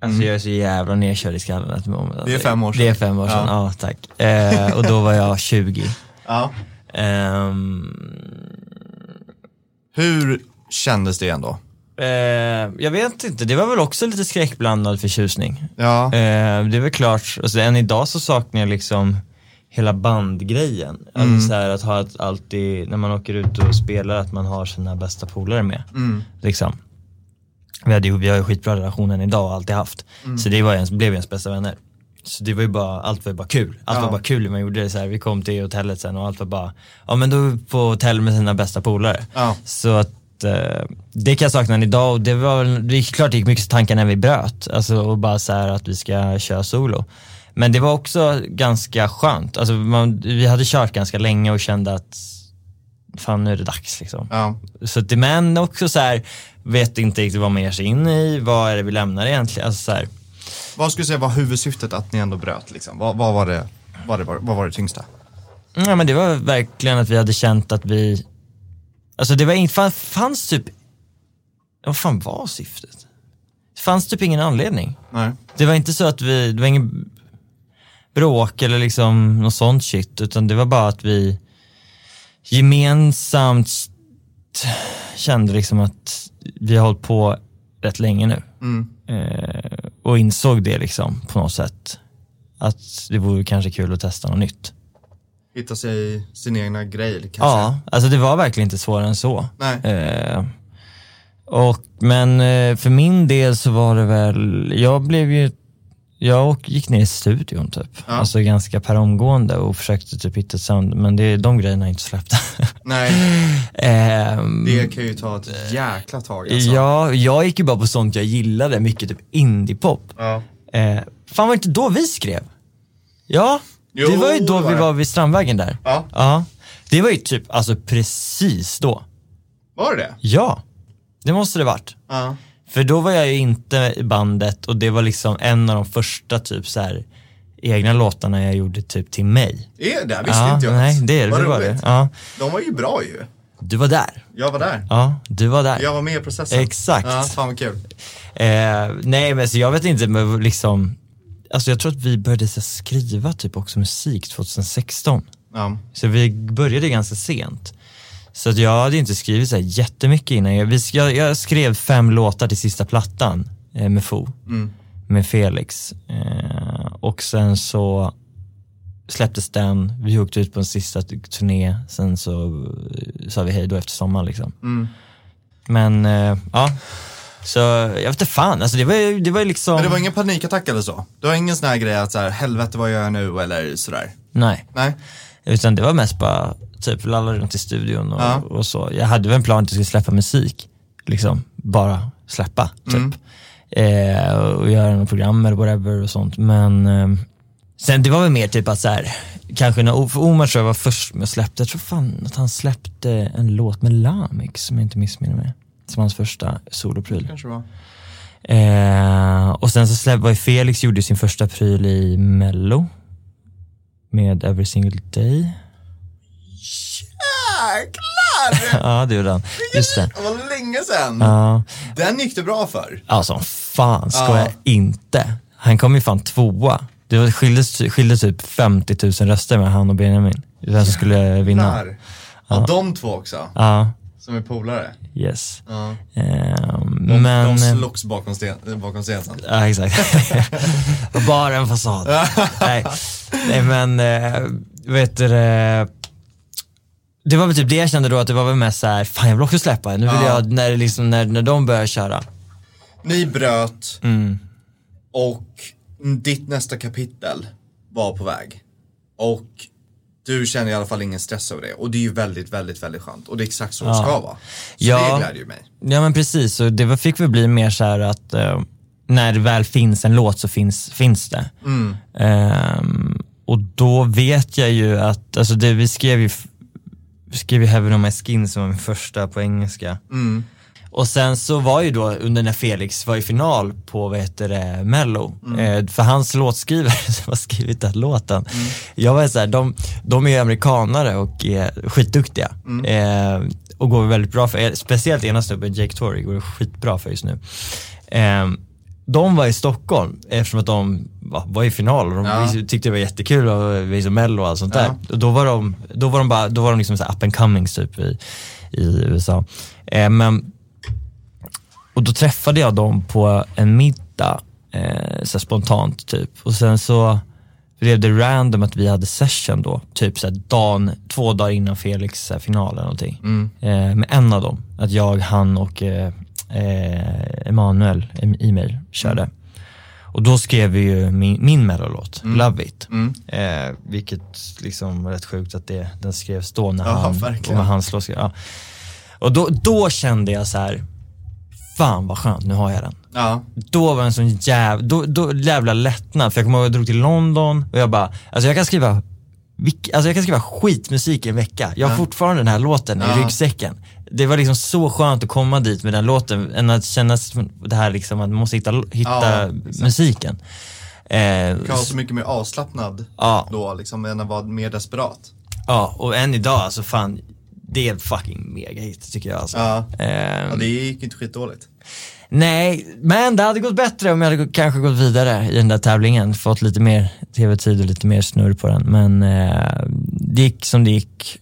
Alltså jag är så jävla nedkörd i skallen. att- Alltså, Det är fem år sedan. Det är fem år sedan, ja, tack. Eh, och då var jag 20. Ja. Ehm, Hur kändes det ändå? eh, jag vet inte, det var väl också lite skräckblandad förtjusning. Ja. Eh, det är väl klart, alltså, än idag så saknar jag liksom hela bandgrejen. Alltså, så här, att ha ett, alltid, när man åker ut och spelar, att man har sina bästa polare med. Liksom. Vi, hade ju, vi har ju skitbra relation än idag och alltid haft. Så det var ens, blev ens bästa vänner. Så det var ju bara, allt var ju bara kul. Allt Ja. var bara kul man gjorde det. Så här, vi kom till hotellet sen och allt var bara, ja men då på hotell med sina bästa polare. Ja. Så att eh, det kan jag sakna än idag och det var väl, det är klart det gick mycket tankar när vi bröt. Alltså och bara så här att vi ska köra solo. Men det var också ganska skönt. Alltså man, vi hade kört ganska länge och kände att fan nu är det dags liksom. Ja. Så det, men också så här, vet inte riktigt vad man ger sig in i, vad är det vi lämnar egentligen? Alltså så här, Vad skulle du säga var huvudsyftet att ni ändå bröt liksom? Vad, vad var det, vad, det var, vad var det tyngsta? Ja men det var verkligen att vi hade känt att vi, alltså det var inte, fann, fanns typ, vad fan var syftet? Det fanns typ ingen anledning. Nej. Det var inte så att vi, det var ingen bråk eller liksom något sånt shit, utan det var bara att vi gemensamt kände liksom att vi har hållit på rätt länge nu. Mm. Eh, och insåg det liksom på något sätt. Att det vore kanske kul att testa något nytt. Hitta sig sin egna grej kanske? Ja, alltså det var verkligen inte svårare än så. Nej. Eh, och, men eh, för min del så var det väl, jag blev ju, jag gick ner i studion typ. Ja. Alltså ganska per omgående och försökte typ hitta ett sound, men det, de grejerna är inte släppta. Nej, Ehm, det kan ju ta ett jäkla tag alltså. Ja, jag gick ju bara på sånt jag gillade, mycket typ indiepop. Ja. Eh, fan var det inte då vi skrev? Ja, Jo, det var ju då var vi var vid Strandvägen där. Ja. Ja, det var ju typ, alltså precis då. Var det det? Ja, det måste det varit. Ja. För då var jag ju inte i bandet och det var liksom en av de första typ så här egna låtarna jag gjorde typ till mig. Är det? Visste ja, inte jag Nej, det är det. Vad var det. Ja. De var ju bra ju. Du var där. Jag var där. Ja, du var där. Jag var med i processen. Exakt. Ja, fan vad kul. Eh, nej men så jag vet inte, men liksom, alltså jag tror att vi började så skriva typ också musik 2016. Ja. Så vi började ganska sent. Så att jag hade inte skrivit så här jättemycket innan. Jag, jag, jag skrev fem låtar till sista plattan eh, med Fo, Mm. med Felix. Eh, och sen så släpptes den, vi åkte ut på en sista turné, sen så eh, sa vi hej då efter sommaren liksom. Mm. Men eh, ja, så jag vet inte fan, alltså det var det var liksom, Men det var ingen panikattack eller så? Det var ingen sån här grej att så här, helvete vad gör jag nu eller sådär? nej. Nej? Utan det var mest bara typ lalla runt i studion och, Ja. och så. Jag hade väl en plan att jag skulle släppa musik, liksom bara släppa typ. Mm. Eh, och göra något program eller whatever och sånt. Men eh, sen det var väl mer typ att så här, kanske när för Omar tror jag var först med att släppa, jag tror fan att han släppte en låt med Lamix som jag inte missminner mig. Som hans första solopryl. Kanske var. Eh, och sen så släpp, var ju Felix gjorde sin första pryl i Mello med Every Single Day. Jäklar! Ja, det gjorde han. Just det. Det var länge sedan. Ja, Den gick det bra för. ja som fan ska Ja. jag inte. Han kom ju fan tvåa. Det var- skilde, skilde typ 50 000 röster med han och Benjamin. Vem som skulle vinna. Där. Ja, de två också. Ja, Som är polare. yes. Ja. Ehm, De, men... de slogs bakom, sten, bakom scenen. Ja, exakt. Bara en fasad. Nej. Nej, men eh, vet du det, det var väl typ det jag kände då att det var väl mest så här, fan jag vill också släppa. Nu vill Ja. jag, när, liksom, när, när de börjar köra. Ni bröt Mm. och ditt nästa kapitel var på väg. Och du känner i alla fall ingen stress över det. Och det är ju väldigt, väldigt, väldigt skönt. Och det är exakt så det ska vara. Så Ja. det glädjer ju mig. Ja men precis, och det var- fick väl bli mer så här att eh, när det väl finns en låt så finns, finns det. Ehm, och då vet jag ju att, alltså det, vi skrev ju, f- skrev ju Heaven on my skin som var min första på engelska. Och sen så var ju då under när Felix var i final på vad heter det, mello, eh, för hans låtskrivare som har skrivit den låten, jag var så här, de, de är ju amerikanare och är skitduktiga. Eh, och går väldigt bra för, speciellt ena snubben, Jake Torrey, går det skitbra för just nu. Eh, de var i Stockholm eftersom att de va, var i final och de Ja. tyckte det var jättekul att visa mello och allt sånt där. Ja. Och då var de, då var de bara, då var de liksom så här up and coming typ i, i USA. Eh, men och då träffade jag dem på en middag, eh, så spontant typ. Och sen så blev det random att vi hade session då, typ så dagen, två dagar innan Felix eh, final eller någonting. Eh, med en av dem, att jag, han och eh, Emanuel e-mail körde. Och då skrev vi ju min, min mellolåt, Love It. Eh, vilket liksom var rätt sjukt att det, den skrevs då när Ja, han, verkligen. och var hans låt. Ja. Och då, då kände jag så här, fan vad skönt, nu har jag den. Ja. Då var det en sån jävla, då, då jävla lättnad, för jag kommer ihåg jag drog till London och jag bara, alltså jag kan skriva alltså jag kan skriva skitmusik i en vecka. Jag har fortfarande den här låten Ja. i ryggsäcken. Det var liksom så skönt att komma dit med den låten, än att känna det här liksom att man måste hitta, hitta Ja, musiken. Eh, Du kan vara så mycket mer avslappnad Ja. då liksom än att vara mer desperat. ja, och än idag, alltså fan, det är en fucking mega hit tycker jag alltså. Ja. Eh, Ja, det gick inte skitdåligt. Nej, men det hade gått bättre om jag hade kanske gått vidare i den där tävlingen, fått lite mer tv-tid och lite mer snurr på den. Men eh, det gick som det gick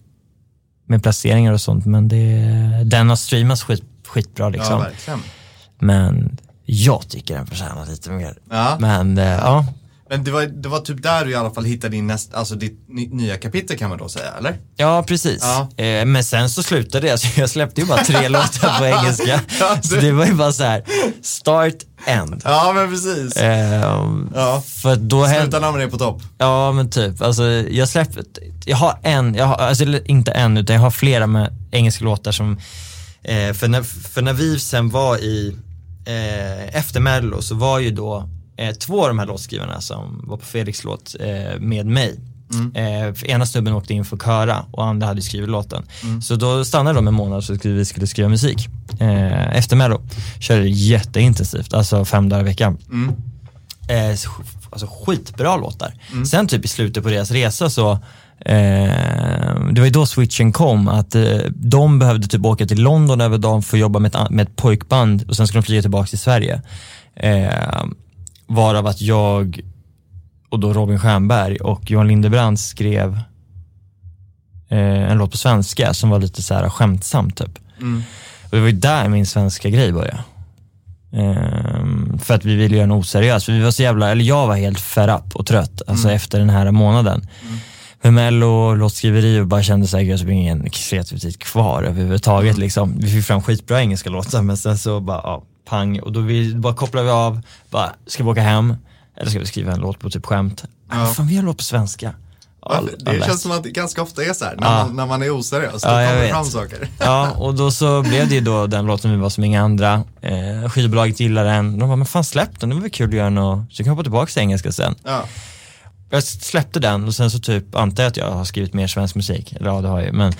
med placeringar och sånt, men det, den har streamats skit, skitbra Ja, liksom. verkligen. men jag tycker den förtjänar lite mer. Ja. Men eh, ja, Men det var, det var typ där du i alla fall hittade din näst, alltså ditt ny, nya kapitel kan man då säga, eller? ja precis. Ja. Eh, men sen så slutade jag, så jag släppte ju bara tre låtar på engelska. Ja, Så det- det var ju bara så här: start, end. Ja, men precis. Eh, Ja. För då hände Sluta man är på topp. Ja men typ, alltså jag släpper, jag har en, jag har, alltså inte en utan jag har flera med engelska låtar som, eh, för, när, för när vi sen var i, eh, efter mello så var ju då eh, två av de här låtskrivarna som var på Felix låt eh, med mig. Eh, för ena snubben åkte in för att köra och andra hade skrivit låten. Så då stannade de en månad så skulle vi skulle skriva musik. Eh, efter mello körde jätteintensivt, alltså fem dagar i veckan. Eh, så- alltså skitbra låtar. Sen typ i slutet på deras resa så, eh, det var ju då switchen kom, att eh, de behövde typ åka till London över dagen för att jobba med ett, med ett pojkband och sen skulle de flyga tillbaka till Sverige. Varav att jag och då Robin Stjernberg och Johan Lindebrand skrev eh, en låt på svenska som var lite så här skämtsam typ. Och det var ju där min svenska grej började. Ehm, för att vi ville göra en oseriös, för vi var så jävla, eller jag var helt fed up och trött alltså efter den här månaden. Med mello och låtskriveri och bara kände såhär, gud, det blir ingen kreativitet kvar överhuvudtaget liksom. Vi fick fram skitbra engelska låtar men sen så bara, ja, pang. Och då vi, bara kopplade vi av, bara, ska vi åka hem? Eller ska vi skriva en låt på typ skämt? Ja. fan vi gör en låt på svenska. All, det alla- känns som att det ganska ofta är så här, när, Ja. man, när man är oseriös, då Ja, kommer vet. fram saker. Ja, och då så blev det ju då den låten vi var som inga andra. Eh, skivbolaget gillade den. De bara, men fan släpp den, det var väl kul att göra något. Så kan jag hoppa tillbaka till engelska sen. Ja. Jag släppte den och sen så typ antar jag att jag har skrivit mer svensk musik. Eller ja, det har jag ju. Men,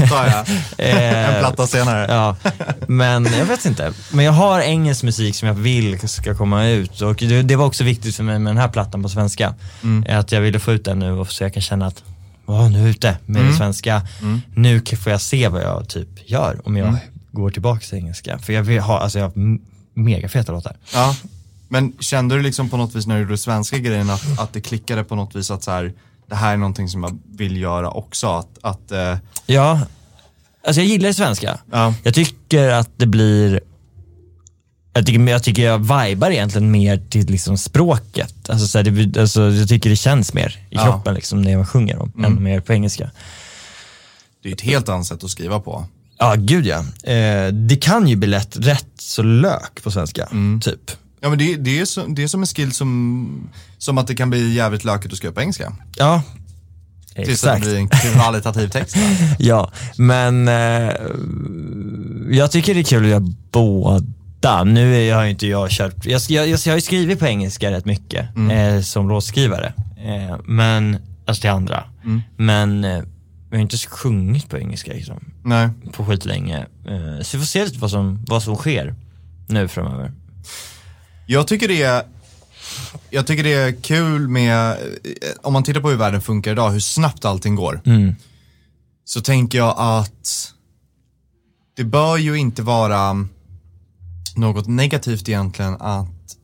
Antar jag. eh, En platta senare. Ja, men jag vet inte. Men jag har engelsk musik som jag vill ska komma ut och det, det var också viktigt för mig med den här plattan på svenska. Mm. Att jag ville få ut den nu och så jag kan känna att "Åh, nu är jag ute med Mm. det svenska. Nu k- får jag se vad jag typ gör om jag går tillbaka till engelska. För jag vill ha, alltså jag har m- mega feta låtar. Ja. Men kände du liksom på något vis när du gjorde svenska grejen att, att det klickade på något vis att så här, det här är någonting som jag vill göra också? Att, att eh, Ja, alltså jag gillar svenska. Ja. Jag tycker att det blir jag tycker, jag tycker jag vibar egentligen mer till liksom språket. Alltså, så här, det, alltså, jag tycker det känns mer i Ja. Mm. kroppen liksom, när jag sjunger dem, än mer på engelska. det är ett helt annat sätt att skriva på. Ja, gud ja. Eh, det kan ju bli lätt rätt så lök på svenska, Mm. typ. Ja men det, det, är, så, det är som en skill som, som att det kan bli jävligt lökigt att skriva på engelska. Ja, Tills att det exakt. blir en kvalitativ text. Ja, men eh, jag tycker det är kul att göra båda. Nu är- har ju inte jag kört, jag, jag, jag, jag har ju skrivit på engelska rätt mycket eh, som låtskrivare. Eh, men, alltså till andra. Men eh, jag har inte sjungit på engelska liksom, Nej. på skitlänge. Eh, så vi får se lite vad som, vad som sker nu framöver. Jag tycker det är jag tycker det är kul med, om man tittar på hur världen funkar idag, hur snabbt allting går. Så tänker jag att det bör ju inte vara något negativt egentligen att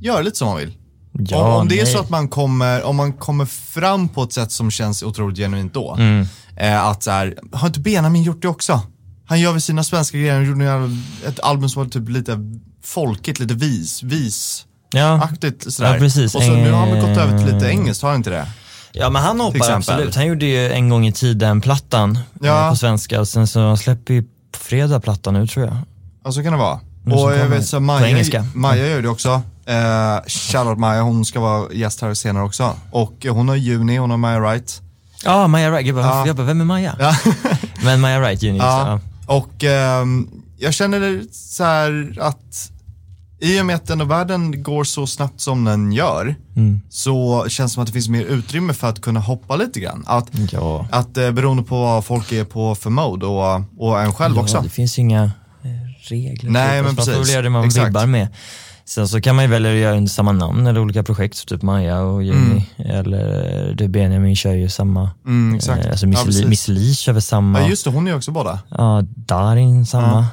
göra lite som man vill. Ja, om, om det är så att man kommer, om man kommer fram på ett sätt som känns otroligt genuint då. Mm. Eh, att så här, har inte Benjamin gjort det också? Han gör väl sina svenska grejer, han gjorde ett album som var typ lite folkigt, lite vis, vis-aktigt Ja, sådär. Ja, precis. Och så nu har han väl gått Eh, över till lite engelskt, har han inte det? Ja men han hoppar absolut. Han gjorde ju en gång i tiden plattan Ja. eh, på svenska och sen så släpper ju på fredag plattan nu tror jag. Ja, så kan det vara. Nu som Och jag kommer vet så Maja, engelska. Maja gör det också. Eh, Charlotte Maja, hon ska vara gäst här senare också. Och hon har Juni, hon har Maja Wright. Ja, Maja Wright. Jag bara, Ja. jag bara vem är Maja? Ja. Men Maja Wright, Juni. Ja. Ja. Och ehm, jag känner så här att i och med att den och världen går så snabbt som den gör Mm. så känns det som att det finns mer utrymme för att kunna hoppa lite grann. Att, Ja. att eh, beroende på vad folk är på för mode och, och en själv ja, också. det finns ju inga eh, regler. Nej, men man får väl precis. göra det man Exakt. vibbar med. Sen så kan man ju välja att göra under samma namn eller olika projekt, så typ Maja och Juni. Eller du Benjamin kör ju samma. Mm, exakt. Eh, Alltså Ja, Miss, precis. Li, Miss Li kör väl samma. Ja just det, hon är också båda. Ja, Darin samma.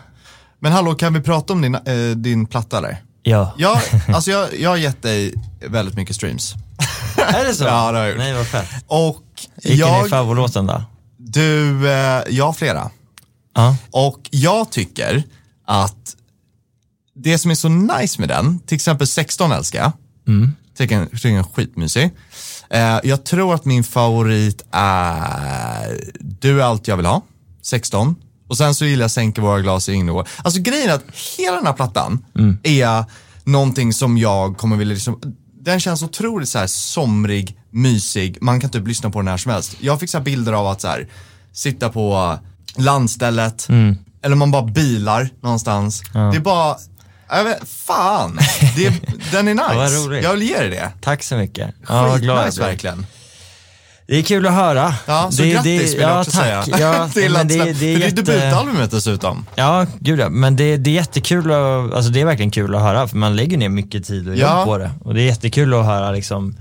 Men hallå, kan vi prata om din, eh, din platta där? Ja. Ja, alltså jag, jag har gett dig väldigt mycket streams. Är det så? Ja, det har jag gjort. Nej, vad fett. Och Vilken är jag, favoritlåten då? du, eh, jag har flera. Ja. Och jag tycker att det som är så nice med den, till exempel 16 älskar jag. Tycker den- tycker den är skitmysig. Eh, jag tror att min favorit är Du är allt jag vill ha, 16. Och sen så gillar jag Sänker våra glas i Ingeborg. Alltså grejen är att hela den här plattan är någonting som jag kommer vilja liksom, den känns otroligt så här somrig, mysig, man kan typ lyssna på den när som helst. Jag fick så här bilder av att så här, sitta på landstället, eller man bara bilar någonstans. Det är bara, jag vet, fan, det, den är nice. jag vill ge dig det. Tack så mycket. Ja, vad glad blir. verkligen. Det är kul att höra. Ja, så det, grattis det, vill jag ja, också tack. säga. Ja, till men det, det är för det är debutalbumet dessutom. Ja, gud ja. Men det, det är jättekul att, alltså det är verkligen kul att höra för man lägger ner mycket tid och jobb Ja. på det. Och det är jättekul att höra liksom,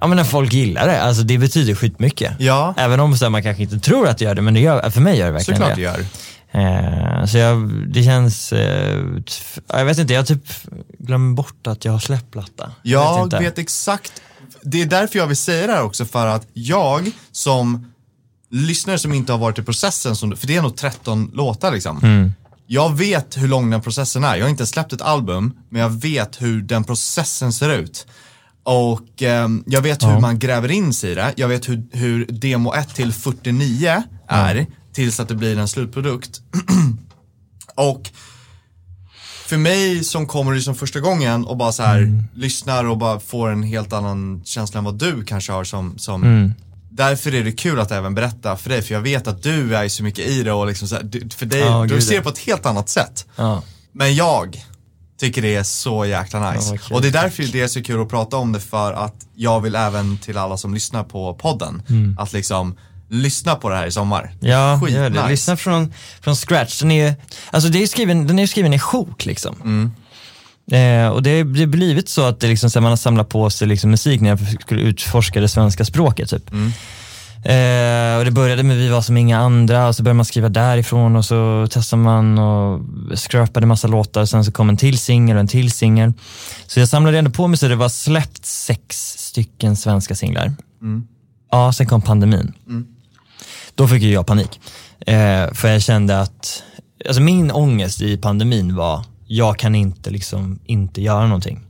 ja men när folk gillar det. Alltså det betyder skitmycket. Ja. Även om så man kanske inte tror att det gör det, men det gör, för mig gör det verkligen Såklart det. det gör. Eh, så jag, det känns, eh, jag vet inte, jag typ glömmer bort att jag har släppt platta. Jag inte. vet exakt, det är därför jag vill säga det här också för att jag som lyssnare som inte har varit i processen, som, för det är nog 13 låtar liksom. Mm. Jag vet hur lång den processen är. Jag har inte släppt ett album, men jag vet hur den processen ser ut. Och ehm, jag vet hur man gräver in sig i det. Jag vet hur, hur demo 1 till 49 är, tills att det blir en slutprodukt. och för mig som kommer liksom första gången och bara så här lyssnar och bara får en helt annan känsla än vad du kanske har som, som Därför är det kul att även berätta för dig, för jag vet att du är så mycket i det och liksom så här, för dig, Ja, du ser det på ett helt annat sätt. Ja. Men jag tycker det är så jäkla nice. Kul. och det är därför det är så kul att prata om det för att jag vill även till alla som lyssnar på podden, att liksom lyssna på det här i sommar. Ja, gör det. Lyssna från, från scratch. Den är, alltså det är skriven, den är skriven i sjok liksom. Mm. Eh, och det har blivit så att det liksom, man har samlat på sig liksom musik när jag skulle utforska det svenska språket. Typ. Mm. Eh, och det började med Vi var som inga andra och så började man skriva därifrån och så testade man och skrapade massa låtar. Sen så kom en till singel och en till singel. Så jag samlade ändå på mig så det var släppt sex stycken svenska singlar. Ja, sen kom pandemin. Då fick jag panik. Eh, för jag kände att, alltså min ångest i pandemin var, jag kan inte liksom inte göra någonting.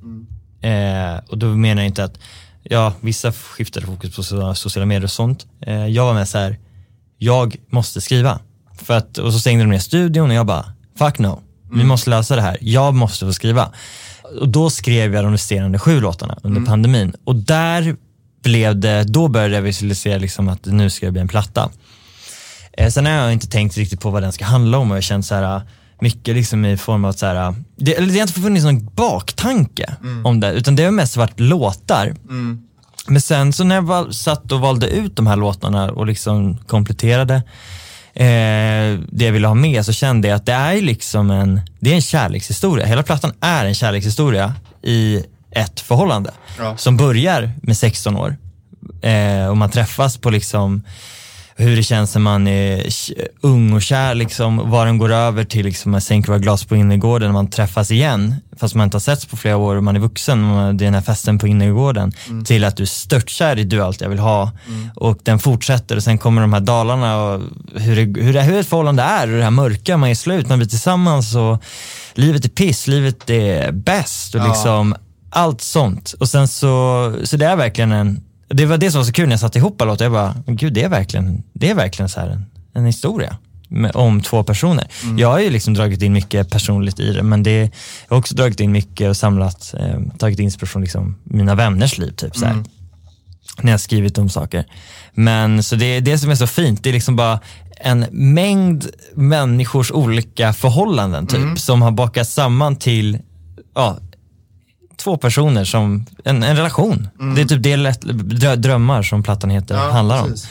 Eh, och då menar jag inte att, ja vissa skiftade fokus på so- sociala medier och sånt. Eh, jag var med så här, jag måste skriva. För att, och så stängde de ner studion och jag bara, fuck no, vi måste lösa det här, jag måste få skriva. Och då skrev jag de resterande sju låtarna under pandemin. Och där blev det, då började jag visualisera liksom att nu ska det bli en platta. Eh, sen har jag inte tänkt riktigt på vad den ska handla om och jag känner så här mycket liksom i form av så här, det, eller det har inte funnits någon baktanke om det, utan det har mest varit låtar. Men sen så när jag val, satt och valde ut de här låtarna och liksom kompletterade eh, det jag ville ha med så kände jag att det är liksom en, det är en kärlekshistoria. Hela plattan är en kärlekshistoria i ett förhållande Ja. som börjar med 16 år eh, och man träffas på liksom hur det känns när man är ung och kär, liksom, vad den går över till liksom, att sänka våra glas på innergården när man träffas igen, fast man inte har setts på flera år och man är vuxen, och det är den här festen på innergården, till att du är störtkär i Du allt jag vill ha och den fortsätter och sen kommer de här dalarna och hur, det, hur, det, hur ett förhållande är och det här mörka, man är slut, man blir tillsammans och livet är piss, livet är bäst och Ja. liksom allt sånt. Och sen så, så det är verkligen en, det var det som var så kul när jag satte ihop alla låtar. Jag bara, gud det är verkligen, det är verkligen så här en, en historia med, om två personer. Jag har ju liksom dragit in mycket personligt i det, men det, jag har också dragit in mycket och samlat, eh, tagit inspiration liksom mina vänners liv typ så här. När jag skrivit om saker. Men så det är det som är så fint, det är liksom bara en mängd människors olika förhållanden typ, som har bakats samman till ja, två personer som, en, en relation. Det är typ det lätt, drö, drömmar som plattan heter, handlar om. precis.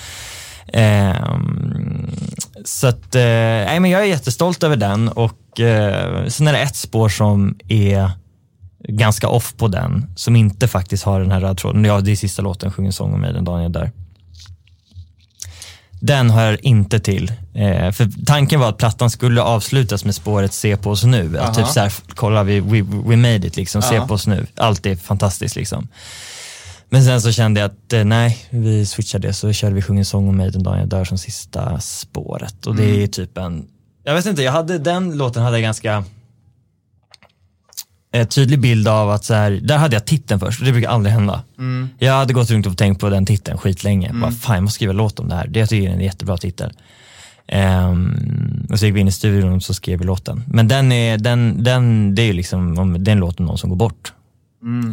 Ehm, så att, eh, nej men jag är jättestolt över den och eh, sen är det ett spår som är ganska off på den, som inte faktiskt har den här röda tråden. Ja, det är sista låten, Sjung en sång om mig den dagen jag dör. Den hör inte till. Eh, för tanken var att plattan skulle avslutas med spåret Se på oss nu. Att typ Aha. så här, kolla vi, we, we made it liksom, se Ja. på oss nu. Allt är fantastiskt liksom. Men sen så kände jag att eh, nej, vi switchade det så körde vi Sjung en sång om mig den dagen jag dör som sista spåret. Och det är typ en, jag vet inte, jag hade den låten hade jag ganska eh, tydlig bild av att så här, där hade jag titeln först och det brukar aldrig hända. Jag hade gått runt och tänkt på den titeln skitlänge. Bara, fan jag måste skriva låt om det här. Det jag tycker jag är en jättebra titel. Ehm, och så gick vi in i studion och så skrev vi låten. Men den är, den, den, det är ju liksom, om det är en låt om någon som går bort.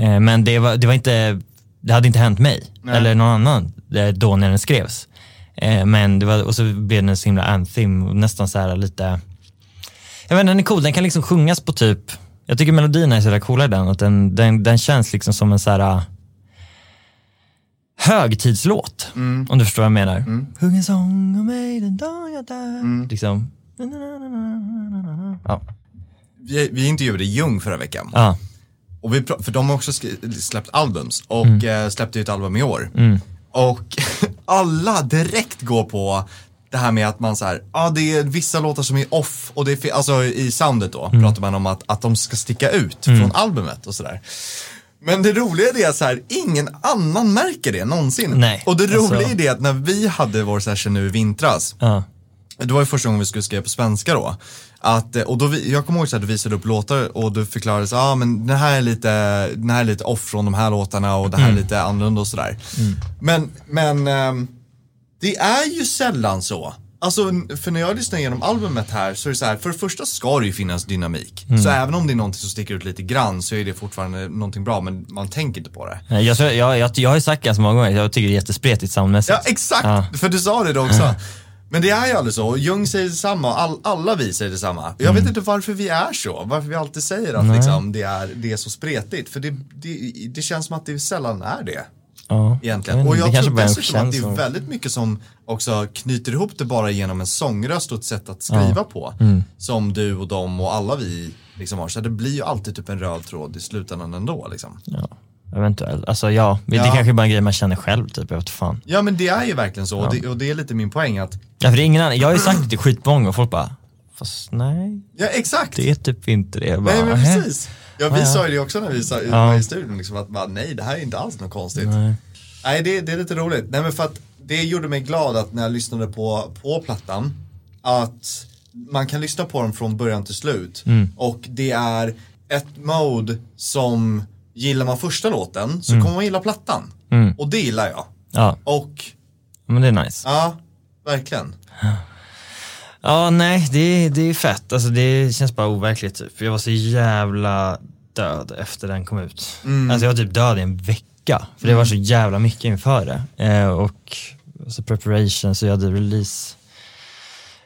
Eh, men det var, det var inte, det hade inte hänt mig eller någon annan eh, då när den skrevs. Eh, men det var, och så blev den en så himla anthem, och nästan så här lite, jag vet inte, den är cool, den kan liksom sjungas på typ, jag tycker melodierna är så jävla coola i den, att den, den, den känns liksom som en så här äh, högtidslåt, om du förstår vad jag menar. Sjung en sång om mig den dag jag dör. Liksom. Ja. Vi, vi intervjuade Jung förra veckan. Ja. Och vi, för de har också släppt albums och eh, släppte ut album i år. Och alla direkt går på det här med att man så här, ja det är vissa låtar som är off och det är, alltså i soundet då pratar man om att, att de ska sticka ut från albumet och sådär. Men det roliga är att så här, ingen annan märker det någonsin. Nej, och det alltså- roliga är det att när vi hade vår session nu i vintras, Ja. det var ju första gången vi skulle skriva på svenska då. Att, eh, och då vi, jag kommer ihåg att du visade upp låtar och du förklarade så, ah, men den här är lite, den här är lite off från de här låtarna och det här är lite annorlunda och sådär. Men, men ehm, det är ju sällan så. Alltså, för när jag lyssnar igenom albumet här så är det så här, för det första ska det ju finnas dynamik. Så även om det är någonting som sticker ut lite grann så är det fortfarande någonting bra, men man tänker inte på det. Jag, tror- jag, jag, jag har ju sagt ganska många gånger, jag tycker det är jättespretigt soundmässigt. Ja, exakt! Ja. För du sa det då också. Men det är ju aldrig så. Och Jung säger detsamma och all, alla vi säger detsamma. Jag vet inte varför vi är så. Varför vi alltid säger att liksom, det, är, det är så spretigt. För det, det, det känns som att det sällan är det. Ja. Egentligen. Jag Och jag det tror dessutom att det är väldigt mycket som också knyter ihop det bara genom en sångröst och ett sätt att skriva på. Mm. Som du och dem och alla vi liksom har. Så det blir ju alltid typ en röd tråd i slutändan ändå. Liksom. Ja. eventuellt. Alltså ja, det Ja. kanske bara är en grej man känner själv typ, jag vet fan. Ja men det är ju verkligen så och, det, och det är lite min poäng att, Ja, för det är ingen annan, jag har ju sagt det till skitmånga och folk bara, fast nej, ja exakt. det är typ inte det. Jag Bara, Nej men "Nähä." precis. Ja vi sa ju det också när vi sa, Ja. var i studion liksom att bara, nej det här är inte alls något konstigt. Nej. Nej det, det är lite roligt. Nej men för att det gjorde mig glad att när jag lyssnade på, på plattan att man kan lyssna på dem från början till slut. Mm. Och det är ett mode som gillar man första låten så Mm. kommer man gilla plattan. Och det gillar jag. Ja, Och men det är nice. ja, verkligen. Ja, nej, det, det är fett. Alltså det känns bara overkligt typ. Jag var så jävla död efter den kom ut. Alltså jag var typ död i en vecka. För det var så jävla mycket inför det. Eh, och alltså preparation, så jag hade release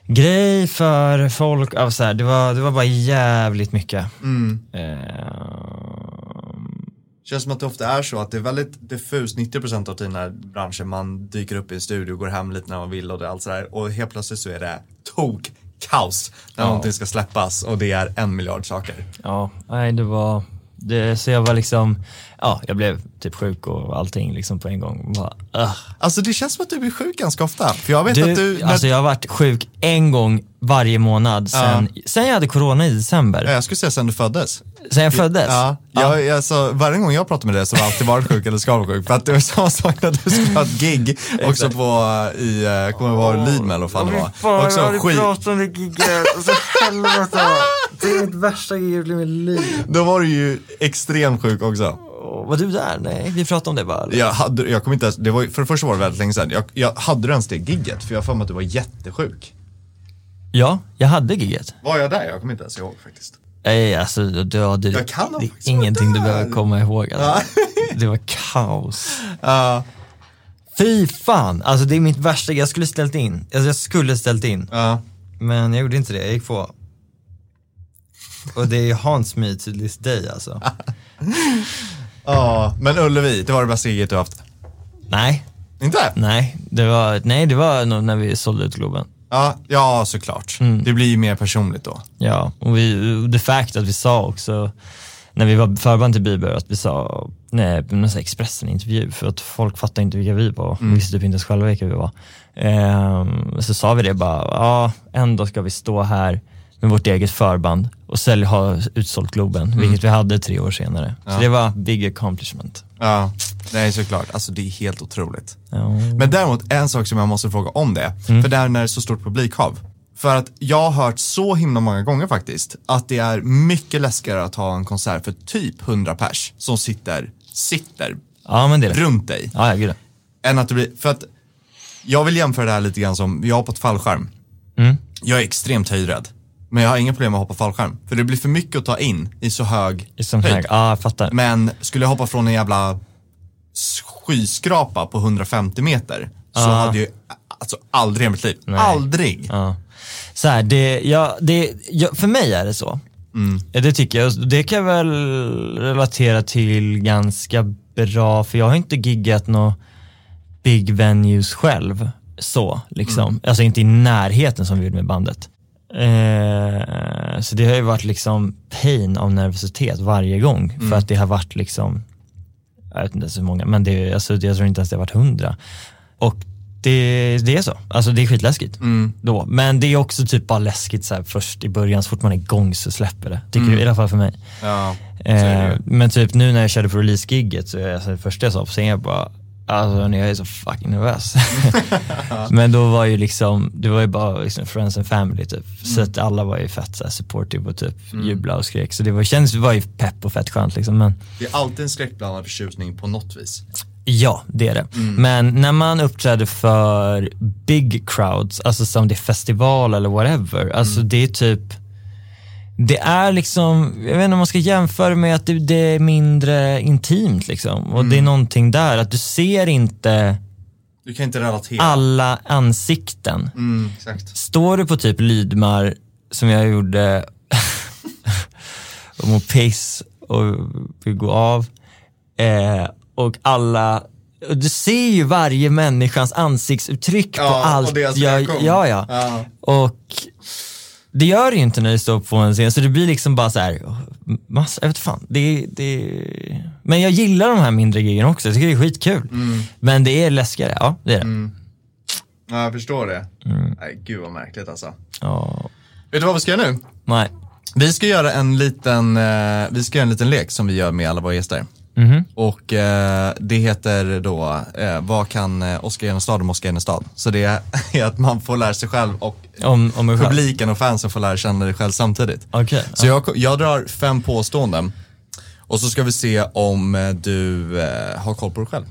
grej för folk. Alltså, så här, det, var, det var bara jävligt mycket. Eh, Känns som att det ofta är så att det är väldigt diffust 90% av tiden när branschen man dyker upp i en studio, går hem lite när man vill och det, allt sådär och helt plötsligt så är det tok kaos när Ja. någonting ska släppas och det är en miljard saker. ja, nej det var, det, så jag var liksom, ja jag blev typ sjuk och allting liksom på en gång. Bara, ugh. Alltså det känns som att du blir sjuk ganska ofta. För jag vet Du, att du, när, alltså jag har varit sjuk en gång varje månad sen, sen jag hade corona i december. jag skulle säga sen du föddes. Sen jag föddes. Ja, jag, alltså, varje gång jag pratar med dig så har jag alltid varit sjuk eller ska vara sjuk. För att det var samma sak när du skulle ha ett gig också på, i, uh, kommer det vara Lidl eller vad fan det var. Också skit, om det giget, alltså helvete. Det är mitt värsta gig i mitt liv. då var du ju extremt sjuk också. Var du där? Nej, vi pratade om det bara. eller? Jag, hade, jag kommer inte ens, det var, för det första var det väldigt länge sedan. Jag, jag hade du ens det gigget? För jag har för mig att du var jättesjuk. Ja, jag hade giget. Var jag där? Jag kommer inte ens ihåg faktiskt. Nej, alltså du, du, du, Jag kan det är ingenting du behöver komma ihåg. Alltså. Det var kaos. Ja, Fy fan, alltså det är mitt värsta. Jag skulle ställt in. Alltså jag skulle ställt in. ja. Men jag gjorde inte det, jag gick på. Och det haunts me to this day alltså. Ja, men Ullevi, det var det bästa giget du haft. Nej, Inte? nej, det var, nej, det var nog när vi sålde ut Globen. Ja, ja såklart. Mm. Det blir ju mer personligt då. Ja, och vi, the fact att vi sa också, när vi var förband till Bieber, att vi sa, nej, här Expressen-intervju, för att folk fattade inte vilka vi var, Mm. och visste typ inte ens själva vilka vi var. Ehm, så sa vi det bara, ja, en dag ska vi stå här med vårt eget förband och sälja, ha utsålt Globen, Mm. vilket vi hade tre år senare. Så det var big accomplishment. Ja, nej såklart. Alltså det är helt otroligt. Ja. Men däremot en sak som jag måste fråga om det, Mm. för det är när det är så stort publikhav. För att jag har hört så himla många gånger faktiskt att det är mycket läskigare att ha en konsert för typ 100 pers som sitter, sitter ja, men det är det. runt dig. Ja, ja, gud. Än att det blir, för att jag vill jämföra det här lite grann som, jag har hoppat fallskärm. Mm. Jag är extremt höjdrädd. Men jag har inga problem med att hoppa fallskärm. För det blir för mycket att ta in i så hög I här, höjd. ja, jag fattar. Men skulle jag hoppa från en jävla skyskrapa på 150 meter så Ja. hade jag alltså aldrig i mitt liv, Nej. aldrig. Ja. Så här, det, ja, det, ja, för mig är det så. Mm. Ja, Det tycker jag. Det kan jag väl relatera till ganska bra, för jag har inte giggat några big venues själv. Så, liksom. Mm. Alltså inte i närheten som vi gjorde med bandet. Eh, så det har ju varit liksom pain av nervositet varje gång, Mm. för att det har varit liksom, jag vet inte så många, men det, alltså, jag tror inte ens det har varit hundra. Och det, det är så, alltså det är skitläskigt Mm. då. Men det är också typ bara läskigt så här, först i början, så fort man är igång så släpper det. Tycker Mm. du, i alla fall för mig. Ja, Eh, men typ nu när jag körde på release-gigget så är alltså, det första jag sa på scen, jag bara, alltså jag är så fucking nervös. men då var ju liksom, det var ju bara liksom friends and family typ. Så Mm. att alla var ju fett så här, supportive och typ jubla och skrek. Så det var, kändes, det var ju pepp och fett skönt liksom. Men Det är alltid en skräckblandad förtjusning på något vis. Ja, det är det. Mm. Men när man uppträder för big crowds, alltså som det är festival eller whatever, alltså Mm. det är typ, det är liksom, jag vet inte om man ska jämföra med att det, det är mindre intimt liksom. Och Mm. det är någonting där, att du ser inte Du kan inte relatera. alla ansikten. Mm. Står du på typ Lydmar, som jag gjorde, och mår piss och vill gå av, eh, och alla, och du ser ju varje människans ansiktsuttryck på Ja, allt. och deras ja, reaktion. ja, ja. Ja. Och det gör det ju inte när du står på en scen, så det blir liksom bara så här, massa, jag vet fan. Det, det, men jag gillar de här mindre grejerna också, jag tycker det är skitkul. Mm. Men det är läskigare, ja det är det. Ja, jag förstår det. Mm. Nej, gud vad märkligt alltså. Ja, Vet du vad vi ska göra nu? nej. Vi ska göra en liten, eh, vi ska göra en liten lek som vi gör med alla våra gäster. Mhm. Och eh, det heter då, eh, vad kan eh, Oskar Enestad om Oskar Enestad? Så det är att man får lära sig själv och Om, om själv? publiken och fansen får lära känna dig själv samtidigt. Okej. Så jag, jag drar fem påståenden och så ska vi se om eh, du eh, har koll på dig själv.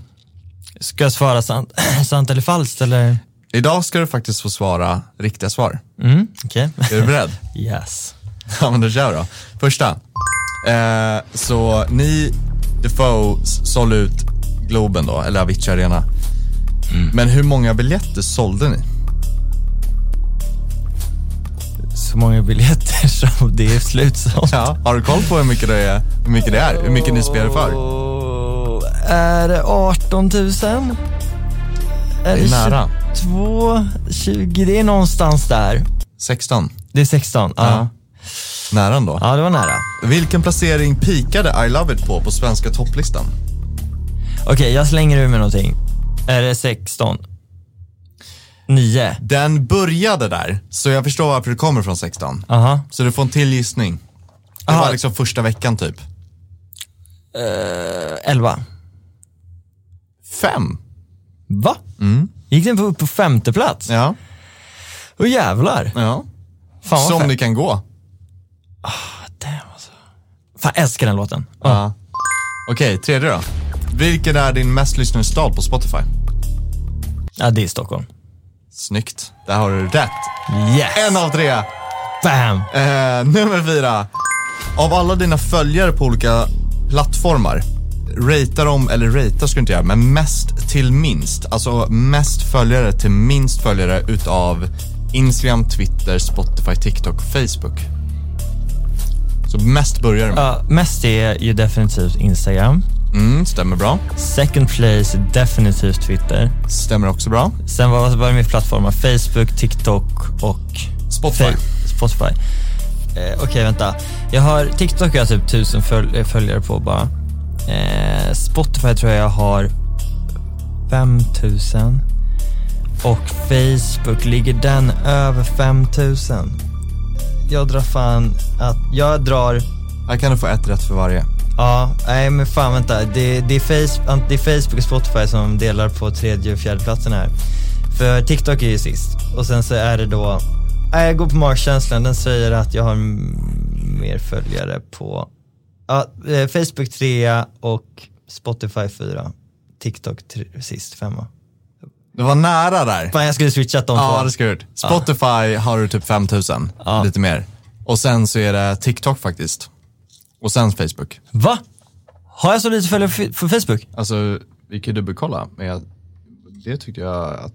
Ska jag svara sant, sant eller falskt eller? Idag ska du faktiskt få svara riktiga svar. Mm, okej. Är du beredd? Yes. Ja men då kör vi då. Första. Eh, så ni, Defoe, sålde ut Globen då, eller Avicii Arena. Men hur många biljetter sålde ni? Så många biljetter som det är slutsålt. Ja. Har du koll på hur mycket det är? Hur mycket det är? Hur mycket ni spelar för? Är det 18 000? Är Det är nära. 22, 20, det är någonstans där. 16. Det är 16, ja. Ja. Nära ändå. Ja, det var nära. Vilken placering pikade I Love It på på svenska topplistan? Okej, jag slänger ur med någonting. Är det 16? 9? Den började där, så jag förstår varför det kommer från 16. Aha. Så du får en till gissning. Det Aha. var liksom första veckan typ. Uh, 11? Fem. Va? Gick den upp på femte plats? Ja. Åh jävlar. ja. Fan vad Som fett. ni kan gå. Damn, alltså. Fan, jag älskar den låten. Ja. Ja. Okej, tredje då. Vilken är din mest lyssnade stad på Spotify? ja, det är Stockholm. Snyggt. Där har du rätt. Yes! En av tre. Bam! Eh, nummer fyra. Av alla dina följare på olika plattformar, ratea dem, eller ratea ska du inte göra, men mest till minst. Alltså mest följare till minst följare utav Instagram, Twitter, Spotify, TikTok, Facebook. Så mest börjar du med. Ja, mest är ju definitivt Instagram. Mm, stämmer bra. Second place är definitivt Twitter. Stämmer också bra. Sen var var det med plattformar? Facebook, TikTok och Spotify. Spotify. Eh, Okej, vänta. Jag har TikTok har jag typ tusen följ- eh, följare på bara. Eh, Spotify tror jag jag har 5000. Och Facebook, ligger den över 5000? Jag drar fan att, jag drar Här kan du få ett rätt för varje. Ja, nej men fan vänta. Det, det, är face, det är Facebook och Spotify som delar på tredje och fjärde platsen här. För TikTok är ju sist. Och sen så är det då, nej jag går på magkänslan, den säger att jag har mer följare på, ja, eh, Facebook trea och Spotify fyra. TikTok tre, sist, femma. Det var nära där. Fan jag skulle switchat de Ja, två. det ska du gjort. Spotify har du typ 5000, Ja. lite mer. Och sen så är det TikTok faktiskt. Och sen Facebook. Va? Har jag så lite följare på Facebook? Alltså, vi kan ju dubbelkolla, men jag, det tyckte jag att,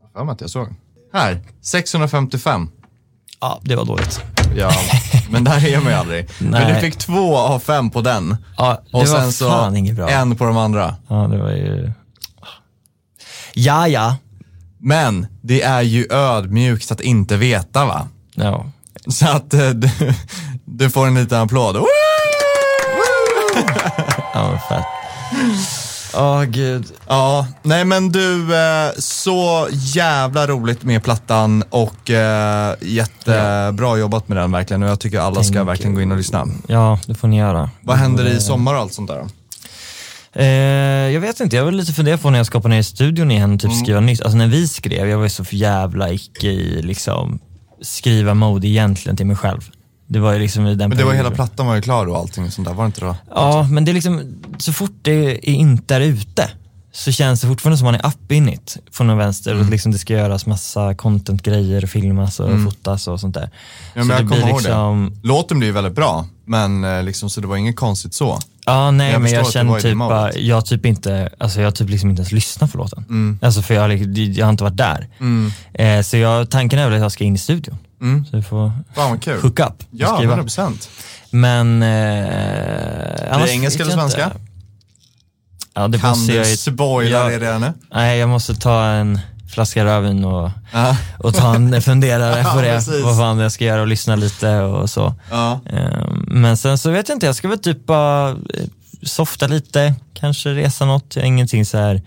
jag har för mig att jag såg. Här, 655. Ja, det var dåligt. Ja, men där är man ju aldrig. Men Nej. du fick två av fem på den. Ja, det och var sen så fan inget bra. en på de andra. Ja, det var ju... Ja, ja. Men det är ju ödmjukt att inte veta va? Ja. Så att eh, du, du får en liten applåd. Woo! Ja, men fett. Åh gud. Ja, nej men du, eh, så jävla roligt med plattan och eh, jättebra jobbat med den verkligen och jag tycker alla ska verkligen gå in och lyssna. Ja, det får ni göra. Vad händer i sommar och allt sånt där? Eh, jag vet inte, jag var lite funderad på när jag ska ner i studion igen och typ Mm. skriva nytt. Alltså när vi skrev, jag var så för jävla icke i liksom skriva mode egentligen till mig själv. Det var ju liksom i den Men det var hela plattan var ju klar och allting och sånt där, var det inte då? Ja, men det är liksom, så fort det är inte är ute så känns det fortfarande som man är up in it från den vänster Mm. och liksom det ska göras massa content-grejer, filmas och fotas och sånt där. Mm. Ja, så men jag det blir kommer ihåg liksom, det. Låten blir ju väldigt bra, men eh, liksom, så det var inget konstigt så. Ja, nej Jag men jag känner typ bara, jag typ inte, alltså jag typ liksom inte ens lyssnar på låten. Mm. Alltså för jag, har liksom- jag har inte varit där. Eh, så jag, tanken är väl att jag ska in i studion. Så vi får Fan vad kul. hook up Ja, skriva. 100 procent. Men... Eh, Blir det engelska eller svenska? inte. Ja, det Kan du jag spoila jag- det redan nu? Nej, jag måste ta en flaska rödvin och, Ja. och ta en funderare Ja, på det. precis. vad fan jag ska göra och lyssna lite och så. Ja. Eh, Men sen så vet jag inte, jag ska väl typ bara eh, softa lite, kanske resa något. Ingenting så här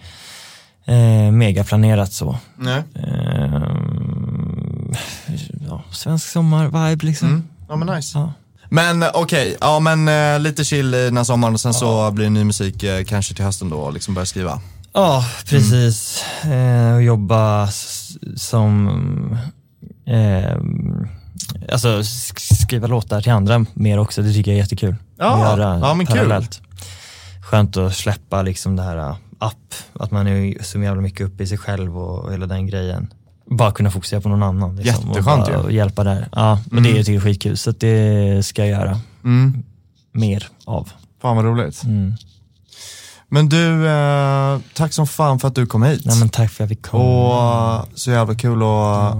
eh, megaplanerat så. Nej. Eh, ja, svensk sommar-vibe liksom. Mm. Ja men nice. Ja. Men eh, okej, ja men eh, lite chill i den här sommaren och sen så blir det ny musik eh, kanske till hösten då och liksom börja skriva. Ja, precis. Eh, och jobba som, eh, alltså sk- skriva låtar till andra mer också, det tycker jag är jättekul. Ja, Att göra ja, men kul. parallellt. Skönt att släppa liksom det här uh, upp, att man är så jävla mycket uppe i sig själv och hela den grejen. Bara kunna fokusera på någon annan. Liksom, Jätteskönt och, bara, ju. och hjälpa där. Ja, men det är jag tycker jag är skitkul, så det ska jag göra Mm. mer av. Fan vad roligt. Mm. Men du, eh, tack som fan för att du kom hit. Nej, men tack för att vi kom. Och eh, så jävla kul och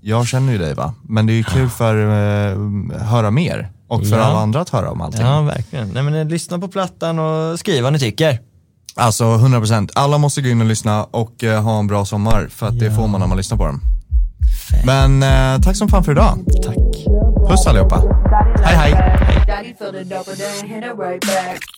jag känner ju dig va, men det är ju kul för uh, höra mer och för Ja. alla andra att höra om allting. Ja, verkligen. Nej, men eh, lyssna på plattan och skriv vad ni tycker. Alltså 100%, alla måste gå in och lyssna och eh, ha en bra sommar för att det Ja. får man när man lyssnar på den. Men eh, tack som fan för idag. Tack. Puss allihopa. Hej hej. Daddy